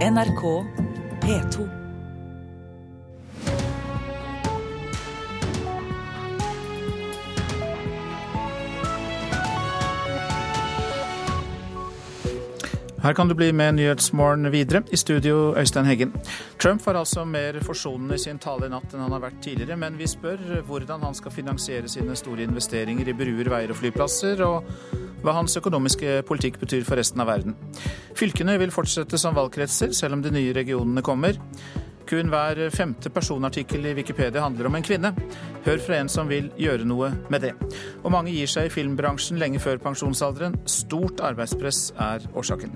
NRK P2. Her kan du bli med Nyhetsmorgen videre. I studio, Øystein Heggen. Trump var altså mer forsonende i sin tale i natt enn han har vært tidligere, men vi spør hvordan han skal finansiere sine store investeringer i bruer, veier og flyplasser, og hva hans økonomiske politikk betyr for resten av verden. Fylkene vil fortsette som valgkretser, selv om de nye regionene kommer. Kun hver femte personartikkel i Wikipedia handler om en kvinne. Hør fra en som vil gjøre noe med det. Og mange gir seg i filmbransjen lenge før pensjonsalderen. Stort arbeidspress er årsaken.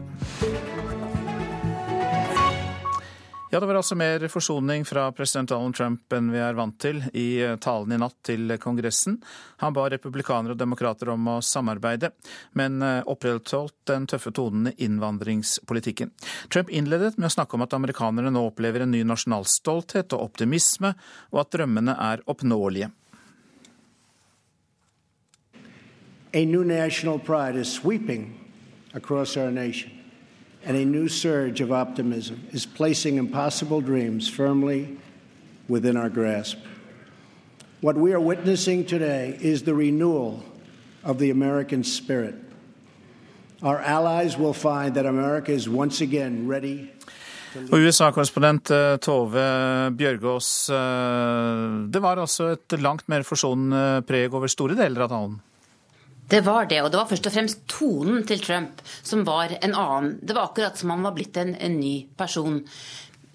Ja, det var altså mer forsoning fra president Donald Trump enn vi er vant til i eh, talen i natt til Kongressen. Han ba republikanere og demokrater om å samarbeide, men eh, opprettholdt den tøffe tonen i innvandringspolitikken. Trump innledet med å snakke om at amerikanerne nå opplever en ny nasjonalstolthet og optimisme, og at drømmene er oppnåelige. A new national pride is sweeping across our nation. And a new surge of optimism is placing impossible dreams firmly within our grasp. What we are witnessing today is the renewal of the American spirit. Our allies will find that America is once again ready Og USA-korrespondent eh, Tove Bjørgaas, eh, det var altså et langt mer forsonende preg over store deler av talen? Det var det, og det var først og fremst tonen til Trump som var en annen. Det var akkurat som han var blitt en, en ny person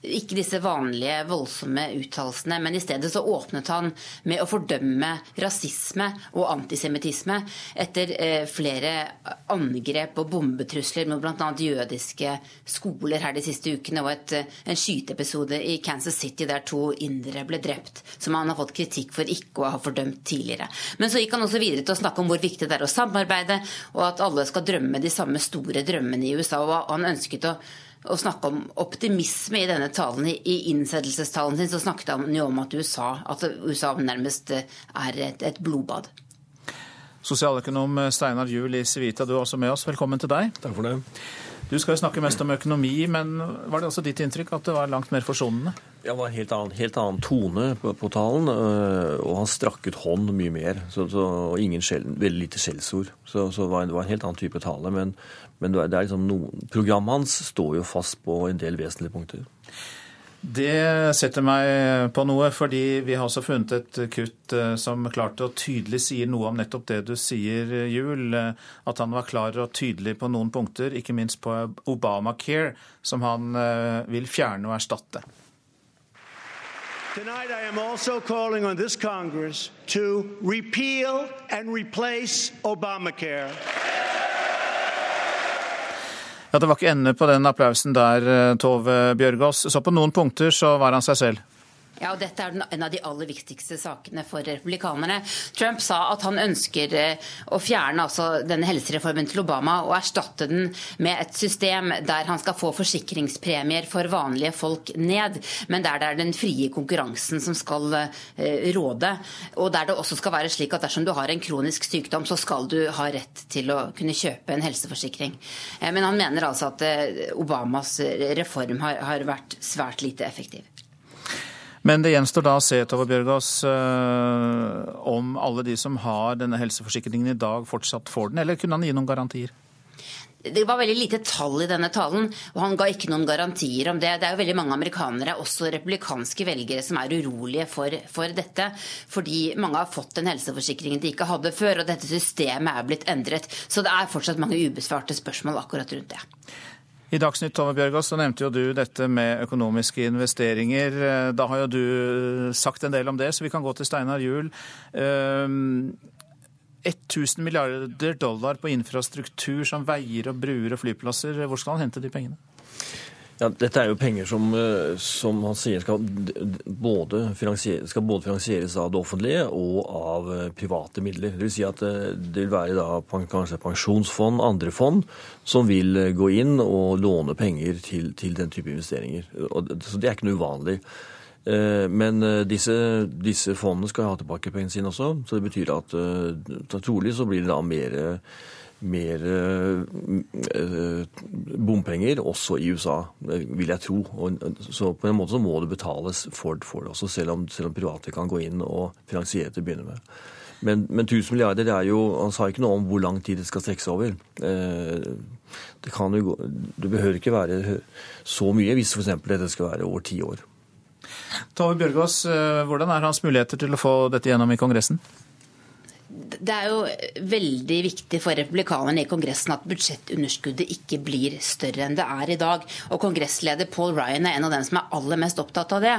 ikke disse vanlige voldsomme uttalelsene, men i stedet så åpnet han med å fordømme rasisme og antisemittisme etter eh, flere angrep og bombetrusler mot bl.a. jødiske skoler her de siste ukene, og et, eh, en skyteepisode i Kansas City der to indere ble drept, som han har fått kritikk for ikke å ha fordømt tidligere. Men så gikk han også videre til å snakke om hvor viktig det er å samarbeide, og at alle skal drømme de samme store drømmene i USA, og han ønsket å å snakke om optimisme i denne talen. I innsettelsestalen sin så snakket han jo om at USA, at USA nærmest eh, er et, et blodbad. Sosialøkonom Steinar Juel i Civita, du er også med oss. Velkommen til deg. Takk for det. Du skal jo snakke mest om økonomi, men var det også ditt inntrykk at det var langt mer forsonende? Ja, det var en helt annen, helt annen tone på, på, talen, øh, og han strakk ut hånd mye mer. Så, så, og ingen skjell, veldig lite skjellsord. Så, så var en, det var en helt annen type tale. Men, men det er liksom noen, programmet hans står jo fast på en del vesentlige punkter. Det setter meg på noe, fordi vi har også funnet et kutt eh, som klart og tydelig sier noe om nettopp det du sier, Jul. At han var klar og tydelig på noen punkter, ikke minst på Obamacare, som han eh, vil fjerne og erstatte. Tonight I am also calling on this Congress to repeal and replace Obamacare. Ja, Det var ikke ende på den applausen der, eh, Tove Bjørgaas. Så på noen punkter så var han seg selv. Ja, og Dette er en av de aller viktigste sakene for republikanerne. Trump sa at han ønsker eh, å fjerne altså denne helsereformen til Obama og erstatte den med et system der han skal få forsikringspremier for vanlige folk ned, men der det er den frie konkurransen som skal eh, råde. Og der det også skal være slik at dersom du har en kronisk sykdom, så skal du ha rett til å kunne kjøpe en helseforsikring. Eh, men han mener altså at Obamas reform har, vært svært lite effektiv. Men det gjenstår da å se Tove Bjørgaas, eh, om alle de som har denne helseforsikringen i dag, fortsatt får den, eller kunne han gi noen garantier? Det var veldig lite tall i denne talen, og han ga ikke noen garantier om det. Det er jo veldig mange amerikanere, også republikanske velgere, som er urolige for, for dette. Fordi mange har fått den helseforsikringen de ikke hadde før, og dette systemet er blitt endret. Så det er fortsatt mange ubesvarte spørsmål akkurat rundt det. I Dagsnytt Tove Bjørgaas, så nevnte jo du dette med økonomiske investeringer. Da har jo du sagt en del om det, så vi kan gå til Steinar Juel. 1000 ehm, milliarder dollar på infrastruktur som veier og bruer og flyplasser. Hvor skal han hente de pengene? Ja, dette er jo penger som, eh, som han sier skal både, skal både, finansieres av det offentlige og av eh, private midler. Det vil si at eh, det vil være da kanskje pensjonsfond, andre fond, som vil gå inn og låne penger til, til den type investeringer. Så det er ikke noe uvanlig. Men disse, disse, fondene skal ha tilbake pengene sine også, så det betyr at trolig så blir det da mer mer bompenger også i USA, vil jeg tro. Så på en måte så må det betales for, det også, selv om, selv om private kan gå inn og finansiere til å begynne med. Men, men 1000 milliarder er jo Han sa ikke noe om hvor lang tid det skal strekke seg over. Eh, det, kan jo, det behøver ikke være så mye hvis f.eks. dette skal være over ti år. Tove Bjørgaas, eh, hvordan er hans muligheter til å få dette gjennom i Kongressen? Det er jo veldig viktig for republikanerne i Kongressen at budsjettunderskuddet ikke blir større enn det er i dag. Og Kongressleder Paul Ryan er en av dem som er aller mest opptatt av det.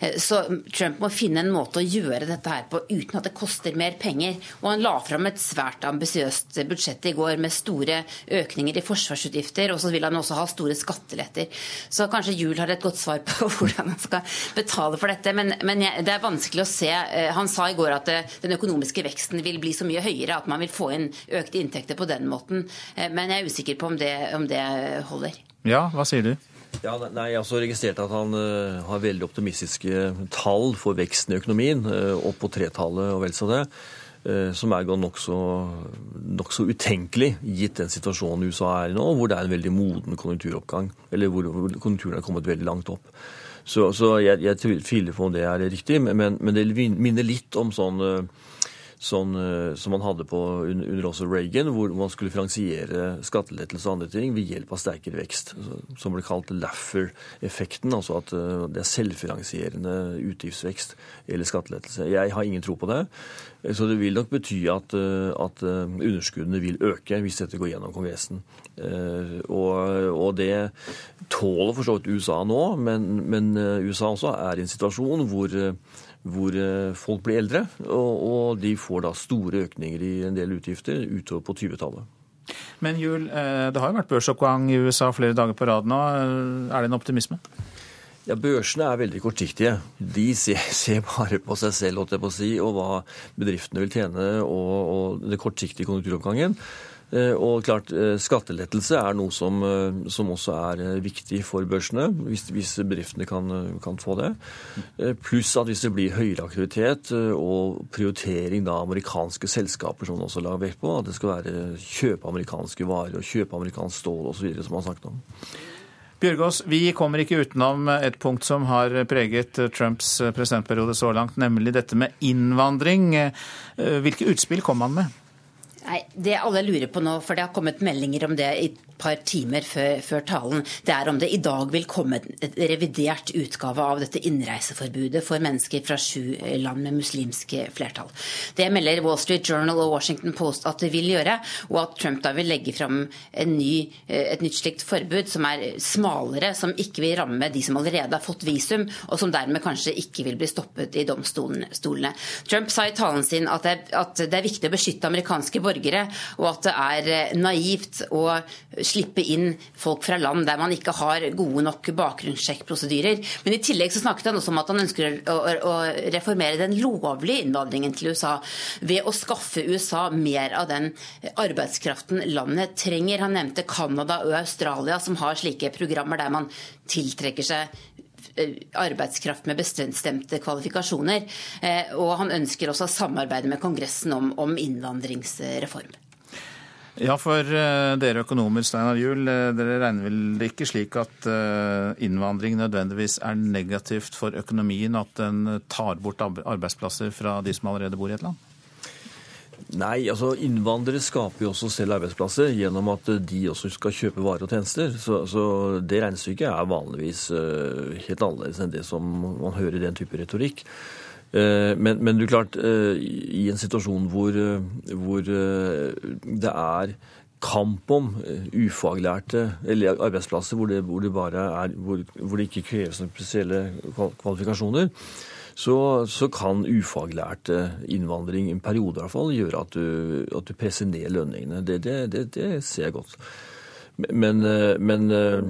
Eh, så Trump må finne en måte å gjøre dette her på uten at det koster mer penger. Og han la fram et svært ambisiøst budsjett i går med store økninger i forsvarsutgifter. Og så vil han også ha store skatteletter. Så kanskje Juel har et godt svar på hvordan han skal betale for dette. Men, men det er vanskelig å se. Eh, han sa i går at eh, den økonomiske veksten vil bli så mye høyere at man vil få inn økte inntekter på den måten. Eh, men jeg er usikker på om det, om det holder. Ja, hva sier du? Ja, nei, Jeg har også registrert at han uh, har veldig optimistiske tall for veksten i økonomien. Uh, opp på tretallet og vel så det. Uh, som er nokså nok så utenkelig gitt den situasjonen USA er i nå, hvor det er en veldig moden konjunkturoppgang. Eller hvor, hvor konjunkturen er kommet veldig langt opp. Så, så jeg, jeg tviler på om det er riktig, men, men det minner litt om sånn sånn, eh, som man hadde på under også Reagan, hvor man skulle finansiere skattelettelser og andre ting ved hjelp av sterkere vekst. Som ble kalt Laffer-effekten, altså at eh, det er selvfinansierende utgiftsvekst eller skattelettelse. Jeg har ingen tro på det. Så det vil nok bety at, eh, at underskuddene vil øke hvis dette går gjennom Kongressen. Og, og det tåler for så vidt USA nå, men, men USA også er i en situasjon hvor hvor eh, folk blir eldre, og, og, de får da store økninger i en del utgifter utover på 20-tallet. Men Jul, eh, det har jo vært børsoppgang i USA flere dager på rad nå. Er det en optimisme? Ja, Børsene er veldig kortsiktige. De ser, ser bare på seg selv på si, og hva bedriftene vil tjene og, og den kortsiktige konjunkturoppgangen. Eh, og klart, eh, Skattelettelse er noe som, eh, som også er viktig for børsene, hvis, hvis bedriftene kan, kan, få det. Pluss at hvis det blir høyere aktivitet og prioritering av amerikanske selskaper, som man også la vekt på, at det skal være kjøpe amerikanske varer og kjøpe amerikansk stål osv., som man snakket om. Bjørgaas, vi kommer ikke utenom et punkt som har preget Trumps presidentperiode så langt, nemlig dette med innvandring. Hvilke utspill kom han med? Nei, Det alle lurer på nå, for det har kommet meldinger om det i et par timer før, før, talen, det er om det i dag vil komme et revidert utgave av dette innreiseforbudet for mennesker fra sju land med muslimske flertall. Det melder Wall Street Journal og Washington Post at det vil gjøre, og at Trump da vil legge fram ny, et nytt slikt forbud som er smalere, som ikke vil ramme de som allerede har fått visum, og som dermed kanskje ikke vil bli stoppet i domstolene. Trump sa i talen sin at det, at det er viktig å beskytte amerikanske borgere, og at det er naivt å slippe inn folk fra land der man ikke har gode nok bakgrunnssjekkprosedyrer. Men i tillegg så snakket han også om at han ønsker å, reformere den lovlige innvandringen til USA ved å skaffe USA mer av den arbeidskraften landet trenger. Han nevnte Canada og Australia som har slike programmer der man tiltrekker seg eh, arbeidskraft med bestemte kvalifikasjoner. Eh, og han ønsker også å samarbeide med Kongressen om, om innvandringsreform. Ja, for eh, dere økonomer, Steinar Juel, eh, dere regner vel ikke slik at eh, innvandring nødvendigvis er negativt for økonomien, at den tar bort arbeidsplasser fra de som allerede bor i et land? Nei, altså innvandrere skaper jo også selv arbeidsplasser gjennom at de også skal kjøpe varer og tjenester. Så, så det regnestykket er vanligvis helt annerledes enn det som man hører i den type retorikk. Eh, men, men du klart, eh, i en situasjon hvor, eh, hvor det er kamp om ufaglærte eller arbeidsplasser hvor det, hvor det, er, hvor, hvor det ikke kreves spesielle kvalifikasjoner, så, så, kan ufaglært innvandring i en periode i hvert fall gjøre at du, at du presser ned lønningene. Det, det, det ser jeg godt. Men, eh, men eh,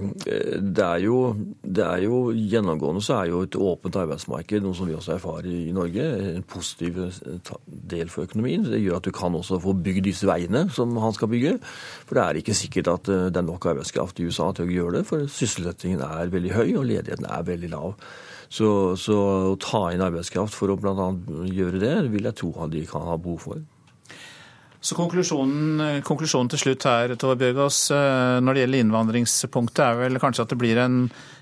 det, er jo, det, er jo, Gjennomgående så er jo et åpent arbeidsmarked noe som vi også erfarer i Norge. En positiv eh, del for økonomien. Det gjør at du kan også få bygd disse veiene som han skal bygge. For det er ikke sikkert at det er nok arbeidskraft i USA til å gjøre det. For sysselsettingen er veldig høy, og ledigheten er veldig lav. Så, så å ta inn arbeidskraft for å bl.a. gjøre det, vil jeg tro at de kan ha behov for. Så konklusjonen, konklusjonen, til slutt her, Tove Bjørgaas, eh, når det gjelder innvandringspunktet, er vel kanskje at det blir en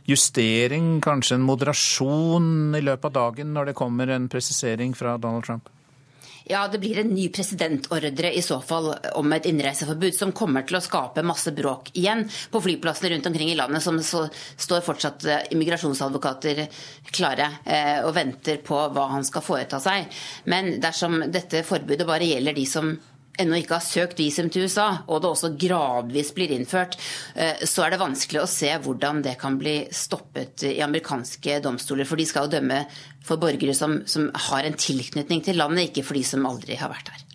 justering, kanskje en moderasjon i løpet av dagen når det kommer en presisering fra Donald Trump? Ja, det blir en ny presidentordre i så fall om et innreiseforbud, som kommer til å skape masse bråk igjen på flyplassene rundt omkring i landet, som står fortsatt eh, immigrasjonsadvokater klare eh, og venter på hva han skal foreta seg. Men dersom dette forbudet bare gjelder de som ennå ikke har søkt visum til USA, og det også gradvis blir innført, eh, så er det vanskelig å se hvordan det kan bli stoppet i amerikanske domstoler. For de skal jo dømme for borgere som, som har en tilknytning til landet, ikke for de som aldri har vært her.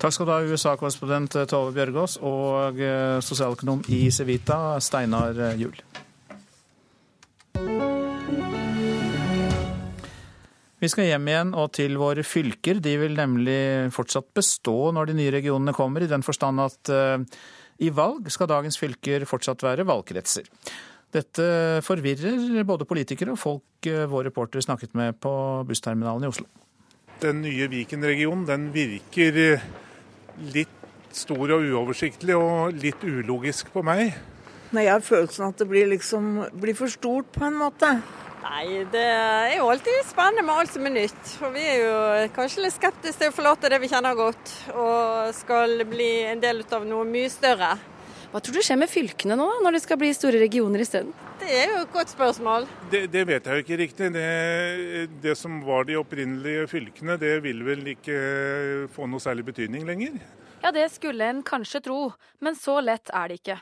Takk skal du ha, USA-korrespondent Tove Bjørgaas og eh, sosialøkonom i Civita, Steinar Juel. Vi skal hjem igjen og til våre fylker. De vil nemlig fortsatt bestå når de nye regionene kommer, i den forstand at uh, i valg skal dagens fylker fortsatt være valgkretser. Dette forvirrer både politikere og folk uh, vår reporter snakket med på bussterminalen i Oslo. Den nye Viken-regionen den virker eh, litt stor og uoversiktlig og litt ulogisk på meg. Nei, Jeg har følelsen at det blir, liksom, blir for stort på en måte. Nei, det er jo alltid spennende med alt som er nytt. For vi er jo kanskje litt skeptiske til å forlate det vi kjenner godt, og skal bli en del av noe mye større. Hva tror du skjer med fylkene nå, når det skal bli store regioner isteden? Det er jo et godt spørsmål. Det, det vet jeg jo ikke riktig. Det, det, som var de opprinnelige fylkene, det vil vel ikke få noe særlig betydning lenger? Ja, det skulle en kanskje tro, men så lett er det ikke.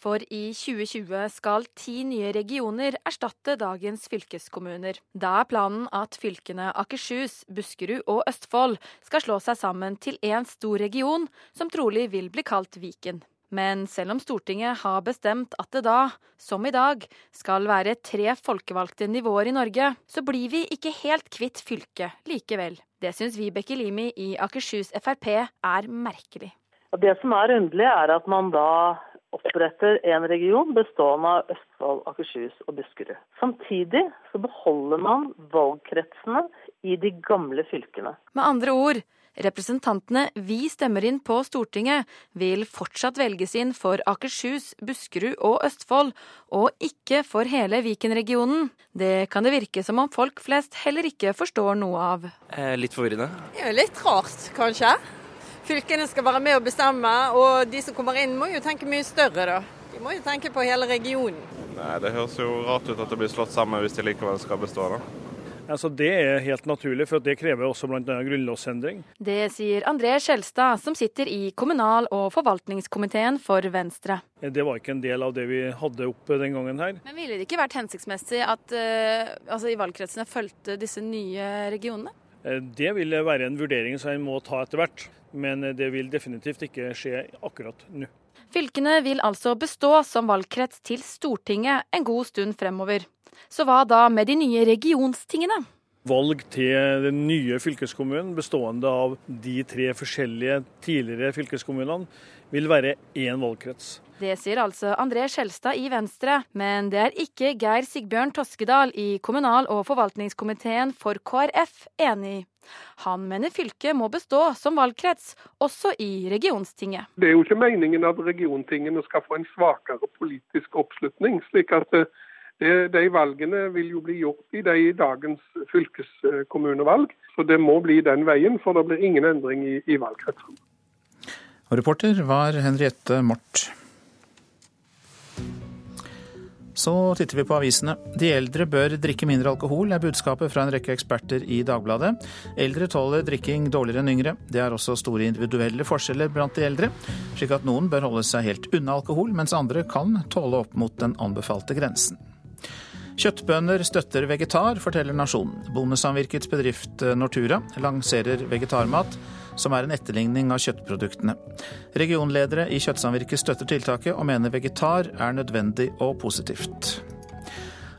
For i 2020 skal ti nye regioner erstatte dagens fylkeskommuner. Da er planen at fylkene Akershus, Buskerud og Østfold skal slå seg sammen til én stor region, som trolig vil bli kalt Viken. Men selv om Stortinget har bestemt at det da, som i dag, skal være tre folkevalgte nivåer i Norge, så blir vi ikke helt kvitt fylket likevel. Det syns Vibeke Limi i Akershus Frp er merkelig. Det som er underlig, er at man da oppretter en region bestående av Østfold, Akershus og Buskerud. Samtidig så beholder man valgkretsene i de gamle fylkene. Med andre ord, representantene vi stemmer inn på Stortinget, vil fortsatt velges inn for Akershus, Buskerud og Østfold, og ikke for hele Viken-regionen. Det kan det virke som om folk flest heller ikke forstår noe av. Eh, litt forvirrende? Det er litt rart, kanskje fylkene skal være med og bestemme, og de som kommer inn må jo tenke mye større, da. De må jo tenke på hele regionen. Nei, Det høres jo rart ut at det blir slått sammen hvis de likevel skal bestå, da. Altså, det er helt naturlig, for det krever også bl.a. grunnlovsendring. Det sier André Skjelstad, som sitter i kommunal- og forvaltningskomiteen for Venstre. Det var ikke en del av det vi hadde oppe den gangen her. Men ville det ikke vært hensiktsmessig at uh, altså, i valgkretsene fulgte disse nye regionene? Eh, det vil være en vurdering som en må ta etter hvert, men det vil definitivt ikke skje akkurat nå. Fylkene vil altså bestå som valgkrets til Stortinget en god stund fremover. Så hva da med de nye regionstingene? Valg til den nye fylkeskommunen, bestående av de tre forskjellige tidligere fylkeskommunene, vil være én valgkrets. Det sier altså André Skjelstad i Venstre, men det er ikke Geir Sigbjørn Toskedal i kommunal- og forvaltningskomiteen for KrF enig. Han mener fylket må bestå som valgkrets, også i regionstinget. Det er jo ikke meningen at regiontingene skal få en svakere politisk oppslutning. slik at det, De valgene vil jo bli gjort i de dagens fylkeskommunevalg. Så det må bli den veien, for det blir ingen endring i, i valgkretsene. Reporter var Henriette Mort. Så titter vi på avisene. De eldre bør drikke mindre alkohol, er budskapet fra en rekke eksperter i Dagbladet. Eldre tåler drikking dårligere enn yngre. Det er også store individuelle forskjeller blant de eldre, slik at noen bør holde seg helt unna alkohol, mens andre kan tåle opp mot den anbefalte grensen. Kjøttbønder støtter vegetar, forteller Nasjonen. Bondesamvirkets bedrift Nortura lanserer vegetarmat som er en etterligning av kjøttproduktene. Regionledere i Kjøttsamvirket støtter tiltaket, og mener vegetar er nødvendig og positivt.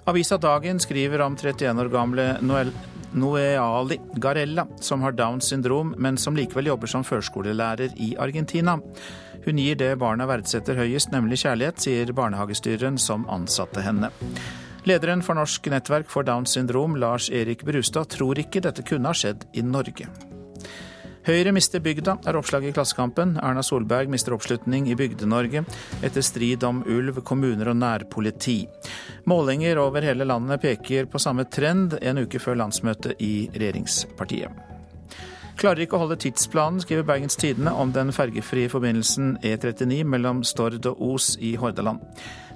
Avisa Dagen skriver om 31 år gamle Noel Noeali Garella, som har Downs syndrom, men som likevel jobber som førskolelærer i Argentina. Hun gir det barna verdsetter høyest, nemlig kjærlighet, sier barnehagestyreren som ansatte henne. Lederen for Norsk nettverk for Downs syndrom, Lars Erik Brustad, tror ikke dette kunne ha skjedd i Norge. Høyre mister bygda, er oppslaget i Klassekampen. Erna Solberg mister oppslutning i Bygde-Norge etter strid om ulv, kommuner og nærpoliti. Målinger over hele landet peker på samme trend en uke før landsmøtet i regjeringspartiet. Klarer ikke å holde tidsplanen, skriver Bergens Tidende om den fergefrie forbindelsen E39 mellom Stord og Os i Hordaland.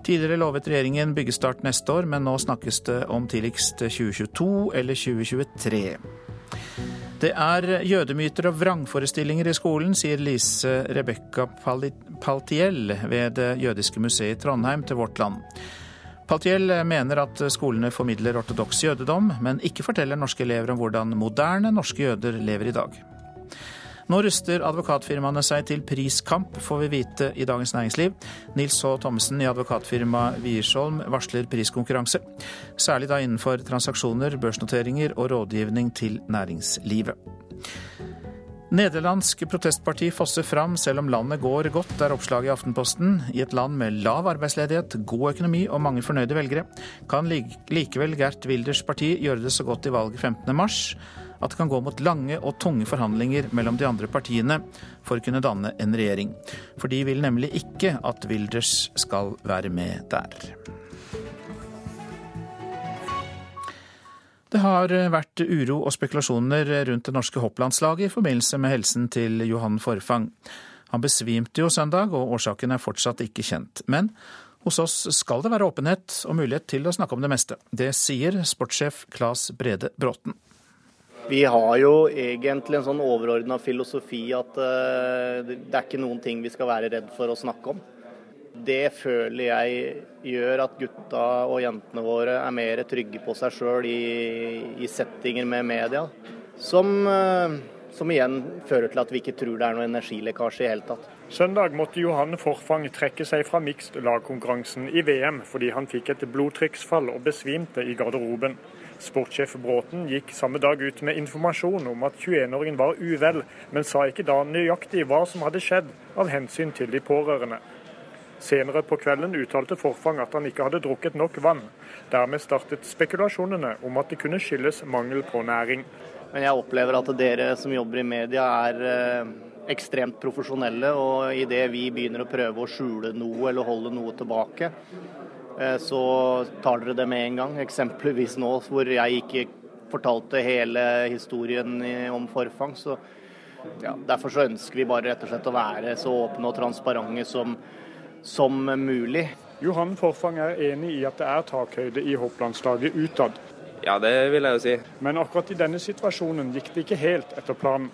Tidligere lovet regjeringen byggestart neste år, men nå snakkes det om tidligst 2022 eller 2023. Det er jødemyter og vrangforestillinger i skolen, sier Lise Rebekka Paltiel ved Det jødiske museet i Trondheim til Vårt Land. Paltiel mener at skolene formidler ortodoks jødedom, men ikke forteller norske elever om hvordan moderne norske jøder lever i dag. Nå ruster advokatfirmaene seg til priskamp, får vi vite i Dagens Næringsliv. Nils H. Thommessen i advokatfirmaet Wiersholm varsler priskonkurranse. Særlig da innenfor transaksjoner, børsnoteringer og rådgivning til næringslivet. Nederlandsk protestparti fosser fram selv om landet går godt, er oppslaget i Aftenposten. I et land med lav arbeidsledighet, god økonomi og mange fornøyde velgere, kan likevel Gert Wilders parti gjøre det så godt i valget 15.3 at det kan gå mot lange og tunge forhandlinger mellom de andre partiene for å kunne danne en regjering. For de vil nemlig ikke at Wilders skal være med der. Det har vært uro og spekulasjoner rundt det norske hopplandslaget i forbindelse med helsen til Johan Forfang. Han besvimte jo søndag, og årsaken er fortsatt ikke kjent. Men hos oss skal det være åpenhet og mulighet til å snakke om det meste. Det sier sportssjef Claes Brede Bråten. Vi har jo egentlig en sånn overordna filosofi at uh, det er ikke noen ting vi skal være redd for å snakke om. Det føler jeg gjør at gutta og jentene våre er mer trygge på seg sjøl i, i, settinger med media, som, uh, som igjen fører til at vi ikke tror det er noe energilekkasje i hele tatt. Søndag måtte Johan Forfang trekke seg fra mixed lagkonkurransen i VM fordi han fikk et blodtrykksfall og besvimte i garderoben. Sportssjef Bråten gikk samme dag ut med informasjon om at 21-åringen var uvel, men sa ikke da nøyaktig hva som hadde skjedd, av hensyn til de pårørende. Senere på kvelden uttalte Forfang at han ikke hadde drukket nok vann. Dermed startet spekulasjonene om at det kunne skyldes mangel på næring. Men jeg opplever at dere som jobber i media er eh, ekstremt profesjonelle, og idet vi begynner å prøve å skjule noe eller holde noe tilbake, så tar dere det med en gang. Eksempelvis nå hvor jeg ikke fortalte hele historien om forfang. Så ja, derfor så ønsker vi bare rett og slett å være så åpne og transparente som, som mulig. Johan Forfang er enig i at det er takhøyde i hopplandslaget utad. Ja, det vil jeg jo si. Men akkurat i denne situasjonen gikk det ikke helt etter planen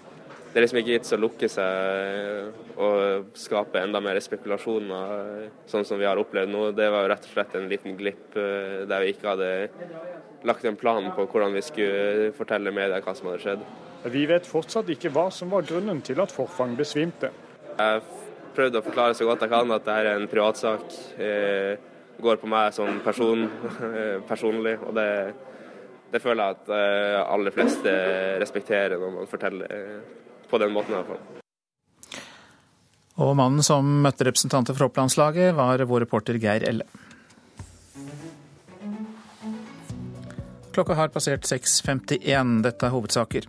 det er liksom ikke vits å lukke seg og skape enda mer spekulasjoner, sånn som vi har opplevd nå. Det var jo rett og slett en liten glipp eh, der vi ikke hadde lagt en plan på hvordan vi skulle fortelle media hva som hadde skjedd. Vi vet fortsatt ikke hva som var grunnen til at Forfang besvimte. Jeg prøvde å forklare så godt jeg kan at dette er en privatsak. Det går på meg som person personlig. og det, det føler jeg at eh, aller fleste respekterer når man forteller på den måten i hvert fall. Og mannen som møtte representanter for Opplandslaget, var vår reporter Geir Elle. Klokka har passert 6.51. Dette er hovedsaker.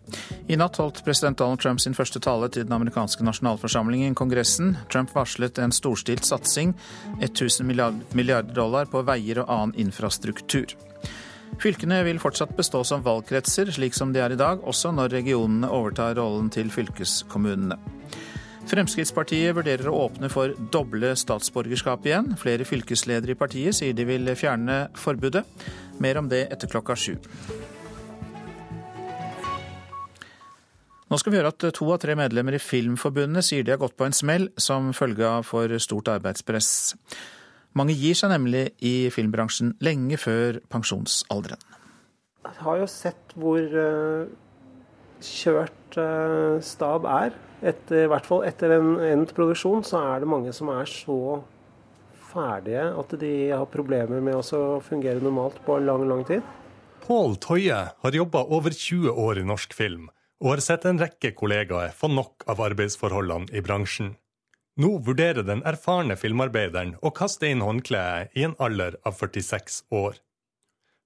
I natt holdt president Donald Trump sin første tale til den amerikanske nasjonalforsamlingen, Kongressen. Trump varslet en storstilt satsing, 1000 milliarder dollar, på veier og annen infrastruktur. Fylkene vil fortsatt bestå som valgkretser, slik som de er i dag, også når regionene overtar rollen til fylkeskommunene. Fremskrittspartiet vurderer å åpne for doble statsborgerskap igjen. Flere fylkesledere i partiet sier de vil fjerne forbudet. Mer om det etter klokka sju. Nå skal vi høre at to av tre medlemmer i Filmforbundet sier de har gått på en smell som følge av for stort arbeidspress. Mange gir seg nemlig i filmbransjen lenge før pensjonsalderen. Jeg har jo sett hvor uh, kjørt uh, stab er. Etter, I hvert fall etter en endt produksjon så er det mange som er så ferdige at de har problemer med å fungere normalt på lang, lang tid. Pål Toie har jobba over 20 år i norsk film, og har sett en rekke kollegaer få nok av arbeidsforholdene i bransjen. Nå vurderer den erfarne filmarbeideren å kaste inn håndkleet i en alder av 46 år.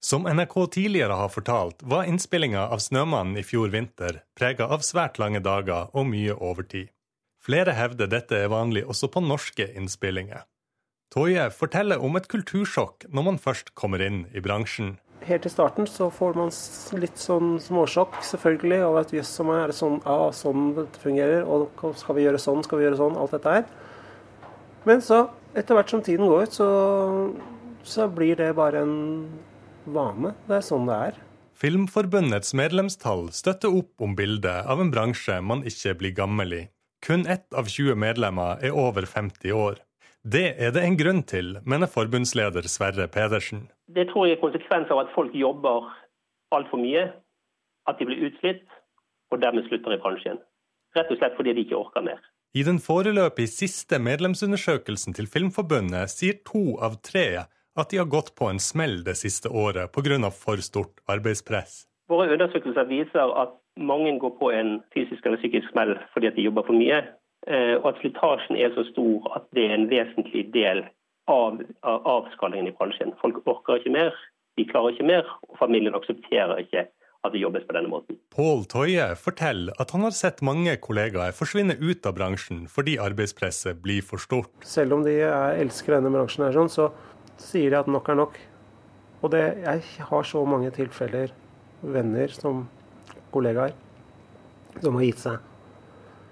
Som NRK tidligere har fortalt, var innspillinga av 'Snømannen' i fjor vinter prega av svært lange dager og mye overtid. Flere hevder dette er vanlig også på norske innspillinger. Toje forteller om et kultursjokk når man først kommer inn i bransjen. Helt i starten så får man litt sånn småsjokk, selvfølgelig, over at jøss, som er det sånn, ja, sånn dette fungerer, og skal vi gjøre sånn, skal vi gjøre sånn, alt dette her. Men så, etter hvert som tiden går, så, så blir det bare en vane. Det er sånn det er. Filmforbundets medlemstall støtter opp om bildet av en bransje man ikke blir gammel i. Kun ett av 20 medlemmer er over 50 år. Det er det en grunn til, mener forbundsleder Sverre Pedersen. Det tror jeg er konsekvens av at folk jobber altfor mye, at de blir utslitt, og dermed slutter i bransjen. Rett og slett fordi de ikke orker mer. I den foreløpig siste medlemsundersøkelsen til Filmforbundet sier to av tre at de har gått på en smell det siste året pga. for stort arbeidspress. Våre undersøkelser viser at mange går på en fysisk eller psykisk smell fordi de jobber for mye. Eh, og at slitasjen er så stor at det er en vesentlig del av, av avskallingen i bransjen. Folk orker ikke mer, de klarer ikke mer, og familien aksepterer ikke at det jobbes på denne måten. Pål Toje forteller at han har sett mange kollegaer forsvinne ut av bransjen fordi arbeidspresset blir for stort. Selv om de elsker denne bransjen, her, sånn, så sier de at nok er nok. Og det, jeg har så mange tilfeller, venner som kollegaer, som har gitt seg.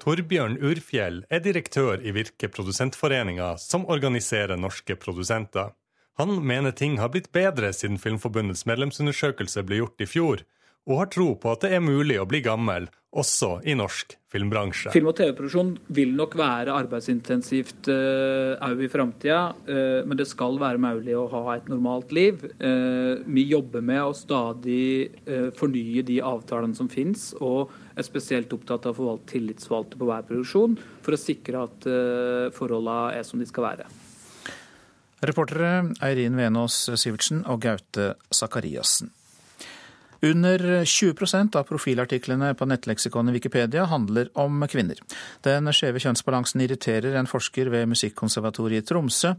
Torbjørn Urfjell er direktør i Virke Produsentforeninga, som organiserer norske produsenter. Han mener ting har blitt bedre siden Filmforbundets medlemsundersøkelse ble gjort i fjor, og har tro på at det er mulig å bli gammel også i norsk filmbransje. Film- og TV-produksjon vil nok være arbeidsintensivt òg uh, i framtida, uh, men det skal være mulig å ha et normalt liv. Uh, vi jobber med å stadig fornye de avtalene som finnes, og er spesielt opptatt av å forvalte tillitsvalgte på hver produksjon for å sikre at forholdene er som de skal være. Reportere Eirin Venås Sivertsen og Gaute Sakariassen. Under 20% av profilartiklene på nettleksikonet Wikipedia handler om kvinner. Den skjeve kjønnsbalansen irriterer en forsker ved Musikkonservatoriet i Tromsø.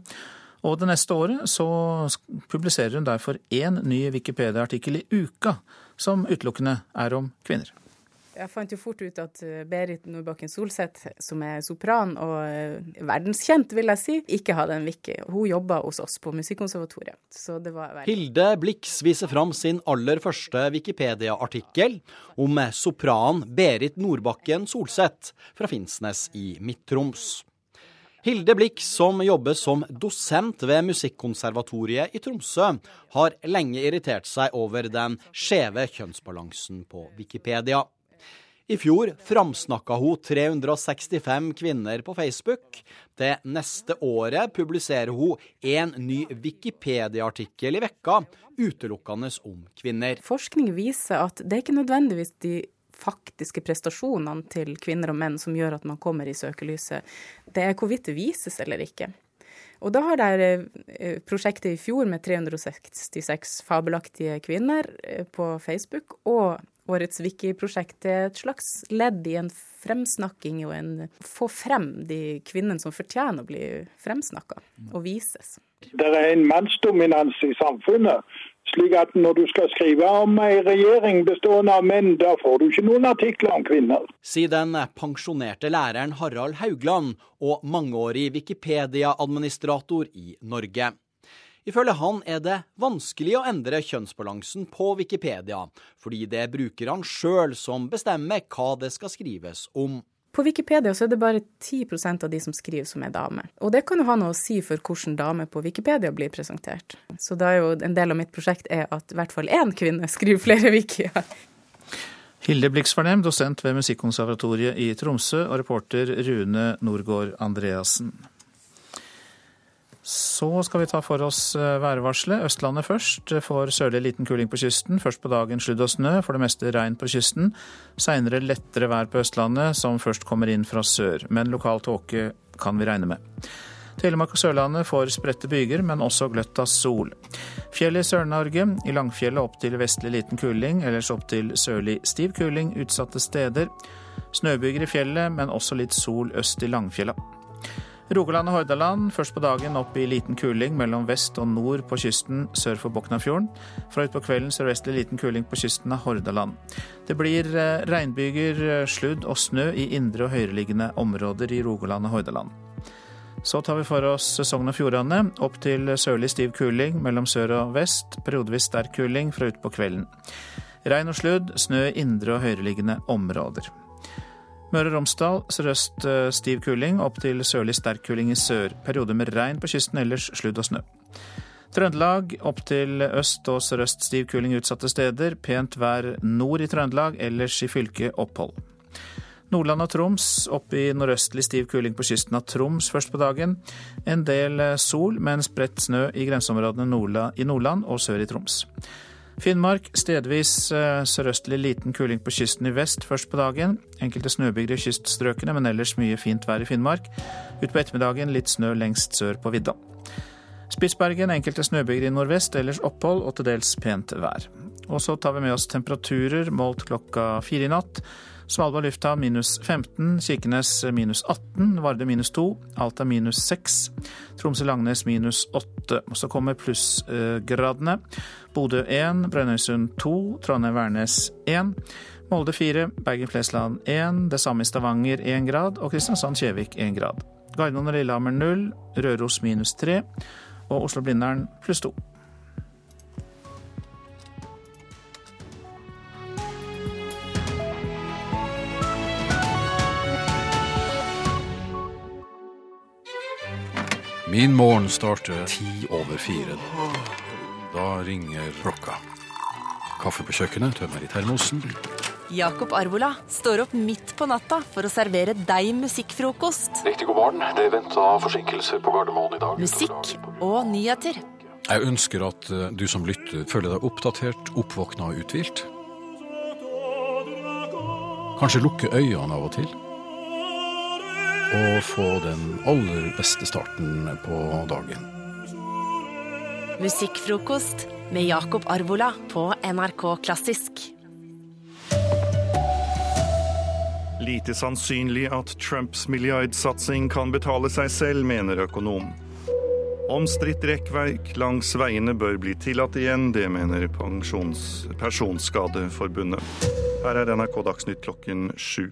Og det neste året så publiserer hun derfor én ny Wikipedia-artikkel i uka, som utelukkende er om kvinner. Jeg fant jo fort ut at eh, Berit Nordbakken Solseth, som er sopran og eh, verdenskjent, vil jeg si, ikke hadde en wiki. Hun jobba hos oss på Musikkonservatoriet. Så det var veldig... Hilde Blix viser fram sin aller første Wikipedia-artikkel om sopran Berit Nordbakken Solseth fra Finnsnes i Midt-Troms. Hilde Blix, som jobber som dosent ved Musikkonservatoriet i Tromsø, har lenge irritert seg over den skjeve kjønnsbalansen på Wikipedia. I fjor framsnakka hun 365 kvinner på Facebook. Det neste året publiserer hun en ny Wikipedia-artikkel i vekka, utelukkende om kvinner. Forskning viser at det er ikke nødvendigvis de faktiske prestasjonene til kvinner og menn som gjør at man kommer i søkelyset. Det er hvorvidt det vises eller ikke. Og da har det eh, prosjektet i fjor med 366 fabelaktige kvinner eh, på Facebook og årets Wiki-prosjekt er et slags ledd i en fremsnakking og en få frem de kvinnene som fortjener å bli fremsnakka og vises. Det er en mannsdominans i samfunnet. Slik at når du skal skrive om ei regjering bestående av menn, da får du ikke noen artikler om kvinner. Sier den pensjonerte læreren Harald Haugland og mangeårig Wikipedia-administrator i Norge. Ifølge han er det vanskelig å endre kjønnsbalansen på Wikipedia, fordi det er brukerne sjøl som bestemmer hva det skal skrives om. På Wikipedia så er det bare 10% av de som skriver som er damer. Og det kan jo ha noe å si for hvordan damer på Wikipedia blir presentert. Så da er jo en del av mitt prosjekt er at i hvert fall én kvinne skriver flere wikier. Hilde Blix Farnem, dosent ved Musikkonservatoriet i Tromsø, og reporter Rune Norgård Andreassen. Så skal vi ta for oss eh, værvarselet. Østlandet først. Får sørlig liten kuling på kysten. Først på dagen sludd og snø, for det meste regn på kysten. Seinere lettere vær på Østlandet, som først kommer inn fra sør. Men lokal tåke kan vi regne med. Telemark og Sørlandet får spredte byger, men også gløtt av sol. Fjell i Sør-Norge. I Langfjellet opp til vestlig liten kuling, ellers opp til sørlig stiv kuling utsatte steder. Snøbyger i fjellet, men også litt sol øst i Langfjella. Rogaland og Hordaland først på dagen opp i liten kuling mellom vest og nord på kysten sør for Boknafjorden. Fra utpå kvelden sørvestlig liten kuling på kysten av Hordaland. Det blir eh, regnbyger, eh, sludd og snø i indre og høyereliggende områder i Rogaland og Hordaland. Så tar vi for oss Sogn og Fjordane. Opp til sørlig stiv kuling mellom sør og vest. Periodevis sterk kuling fra utpå kvelden. Regn og sludd, snø i indre og høyereliggende områder. Møre og Romsdal sørøst eh, stiv kuling, opp til sørlig sterk kuling i sør. Periode med regn på kysten, ellers sludd og snø. Trøndelag opp til øst og sørøst stiv kuling utsatte steder. Pent vær nord i Trøndelag, ellers i fylket opphold. Nordland og Troms opp i nordøstlig stiv kuling på kysten av Troms først på dagen. En del eh, sol, men spredt snø i grenseområdene i Nordland og sør i Troms. Finnmark stedvis eh, sørøstlig liten kuling på kysten i vest først på dagen. Enkelte snøbyger i kyststrøkene, men ellers mye fint vær i Finnmark. Utpå ettermiddagen litt snø lengst sør på vidda. Spitsbergen enkelte snøbyger i nordvest, ellers opphold og til dels pent vær. Og så tar vi med oss temperaturer målt klokka fire i natt. Svalbard lufthavn minus 15, Kirkenes minus 18, Varde minus 2, Alta minus 6, Tromsø-Langnes minus 8. Og så kommer plussgradene. Bodø 1, Brønnøysund 2, Trondheim-Værnes 1, Molde 4, Bergen-Flesland 1, det samme i Stavanger 1 grad og Kristiansand-Kjevik 1 grad. Gardermoen og Lillehammer 0, Røros minus 3 og Oslo-Blindern pluss 2. Min morgen starter ti over fire. Da ringer klokka. Kaffe på kjøkkenet, tømmer i termosen. Jakob Arvola står opp midt på natta for å servere deg musikkfrokost. Riktig god morgen. Det er venta forsinkelser på Gardermoen i dag. Musikk og nyheter. Jeg ønsker at eh, du som lytter føler deg oppdatert, oppvåkna og uthvilt. Kanskje lukke øynene av og til og få den aller beste starten på dagen. Musikkfrokost med Jakob Arvola på NRK Klassisk. Lite sannsynlig at Trumps milliardsatsing kan betale seg selv, mener økonom. Omstridt rekkverk langs veiene bør bli tillatt igjen, det mener Personskadeforbundet. Her er NRK Dagsnytt klokken sju.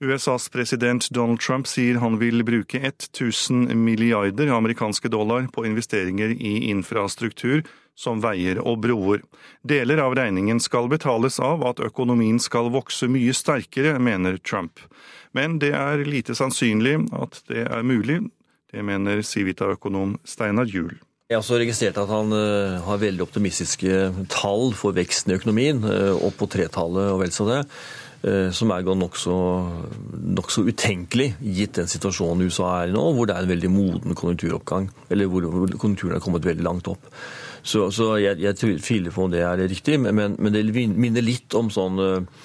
USAs president Donald Trump sier han vil bruke 1000 milliarder amerikanske dollar på investeringer i infrastruktur som veier og broer. Deler av regningen skal betales av at økonomien skal vokse mye sterkere, mener Trump. Men det er lite sannsynlig at det er mulig. Det mener Civita-økonom Steinar Juel. Jeg har også registrert at han uh, har veldig optimistiske tall for veksten i økonomien, uh, opp på tretallet og vel så det. Eh, som er nokså nok så utenkelig gitt den situasjonen USA er i nå, hvor det er en veldig moden konjunkturoppgang. Eller hvor, konjunkturen er kommet veldig langt opp. Så, så jeg, jeg tviler på om det er riktig, men, men det minner litt om sånn eh,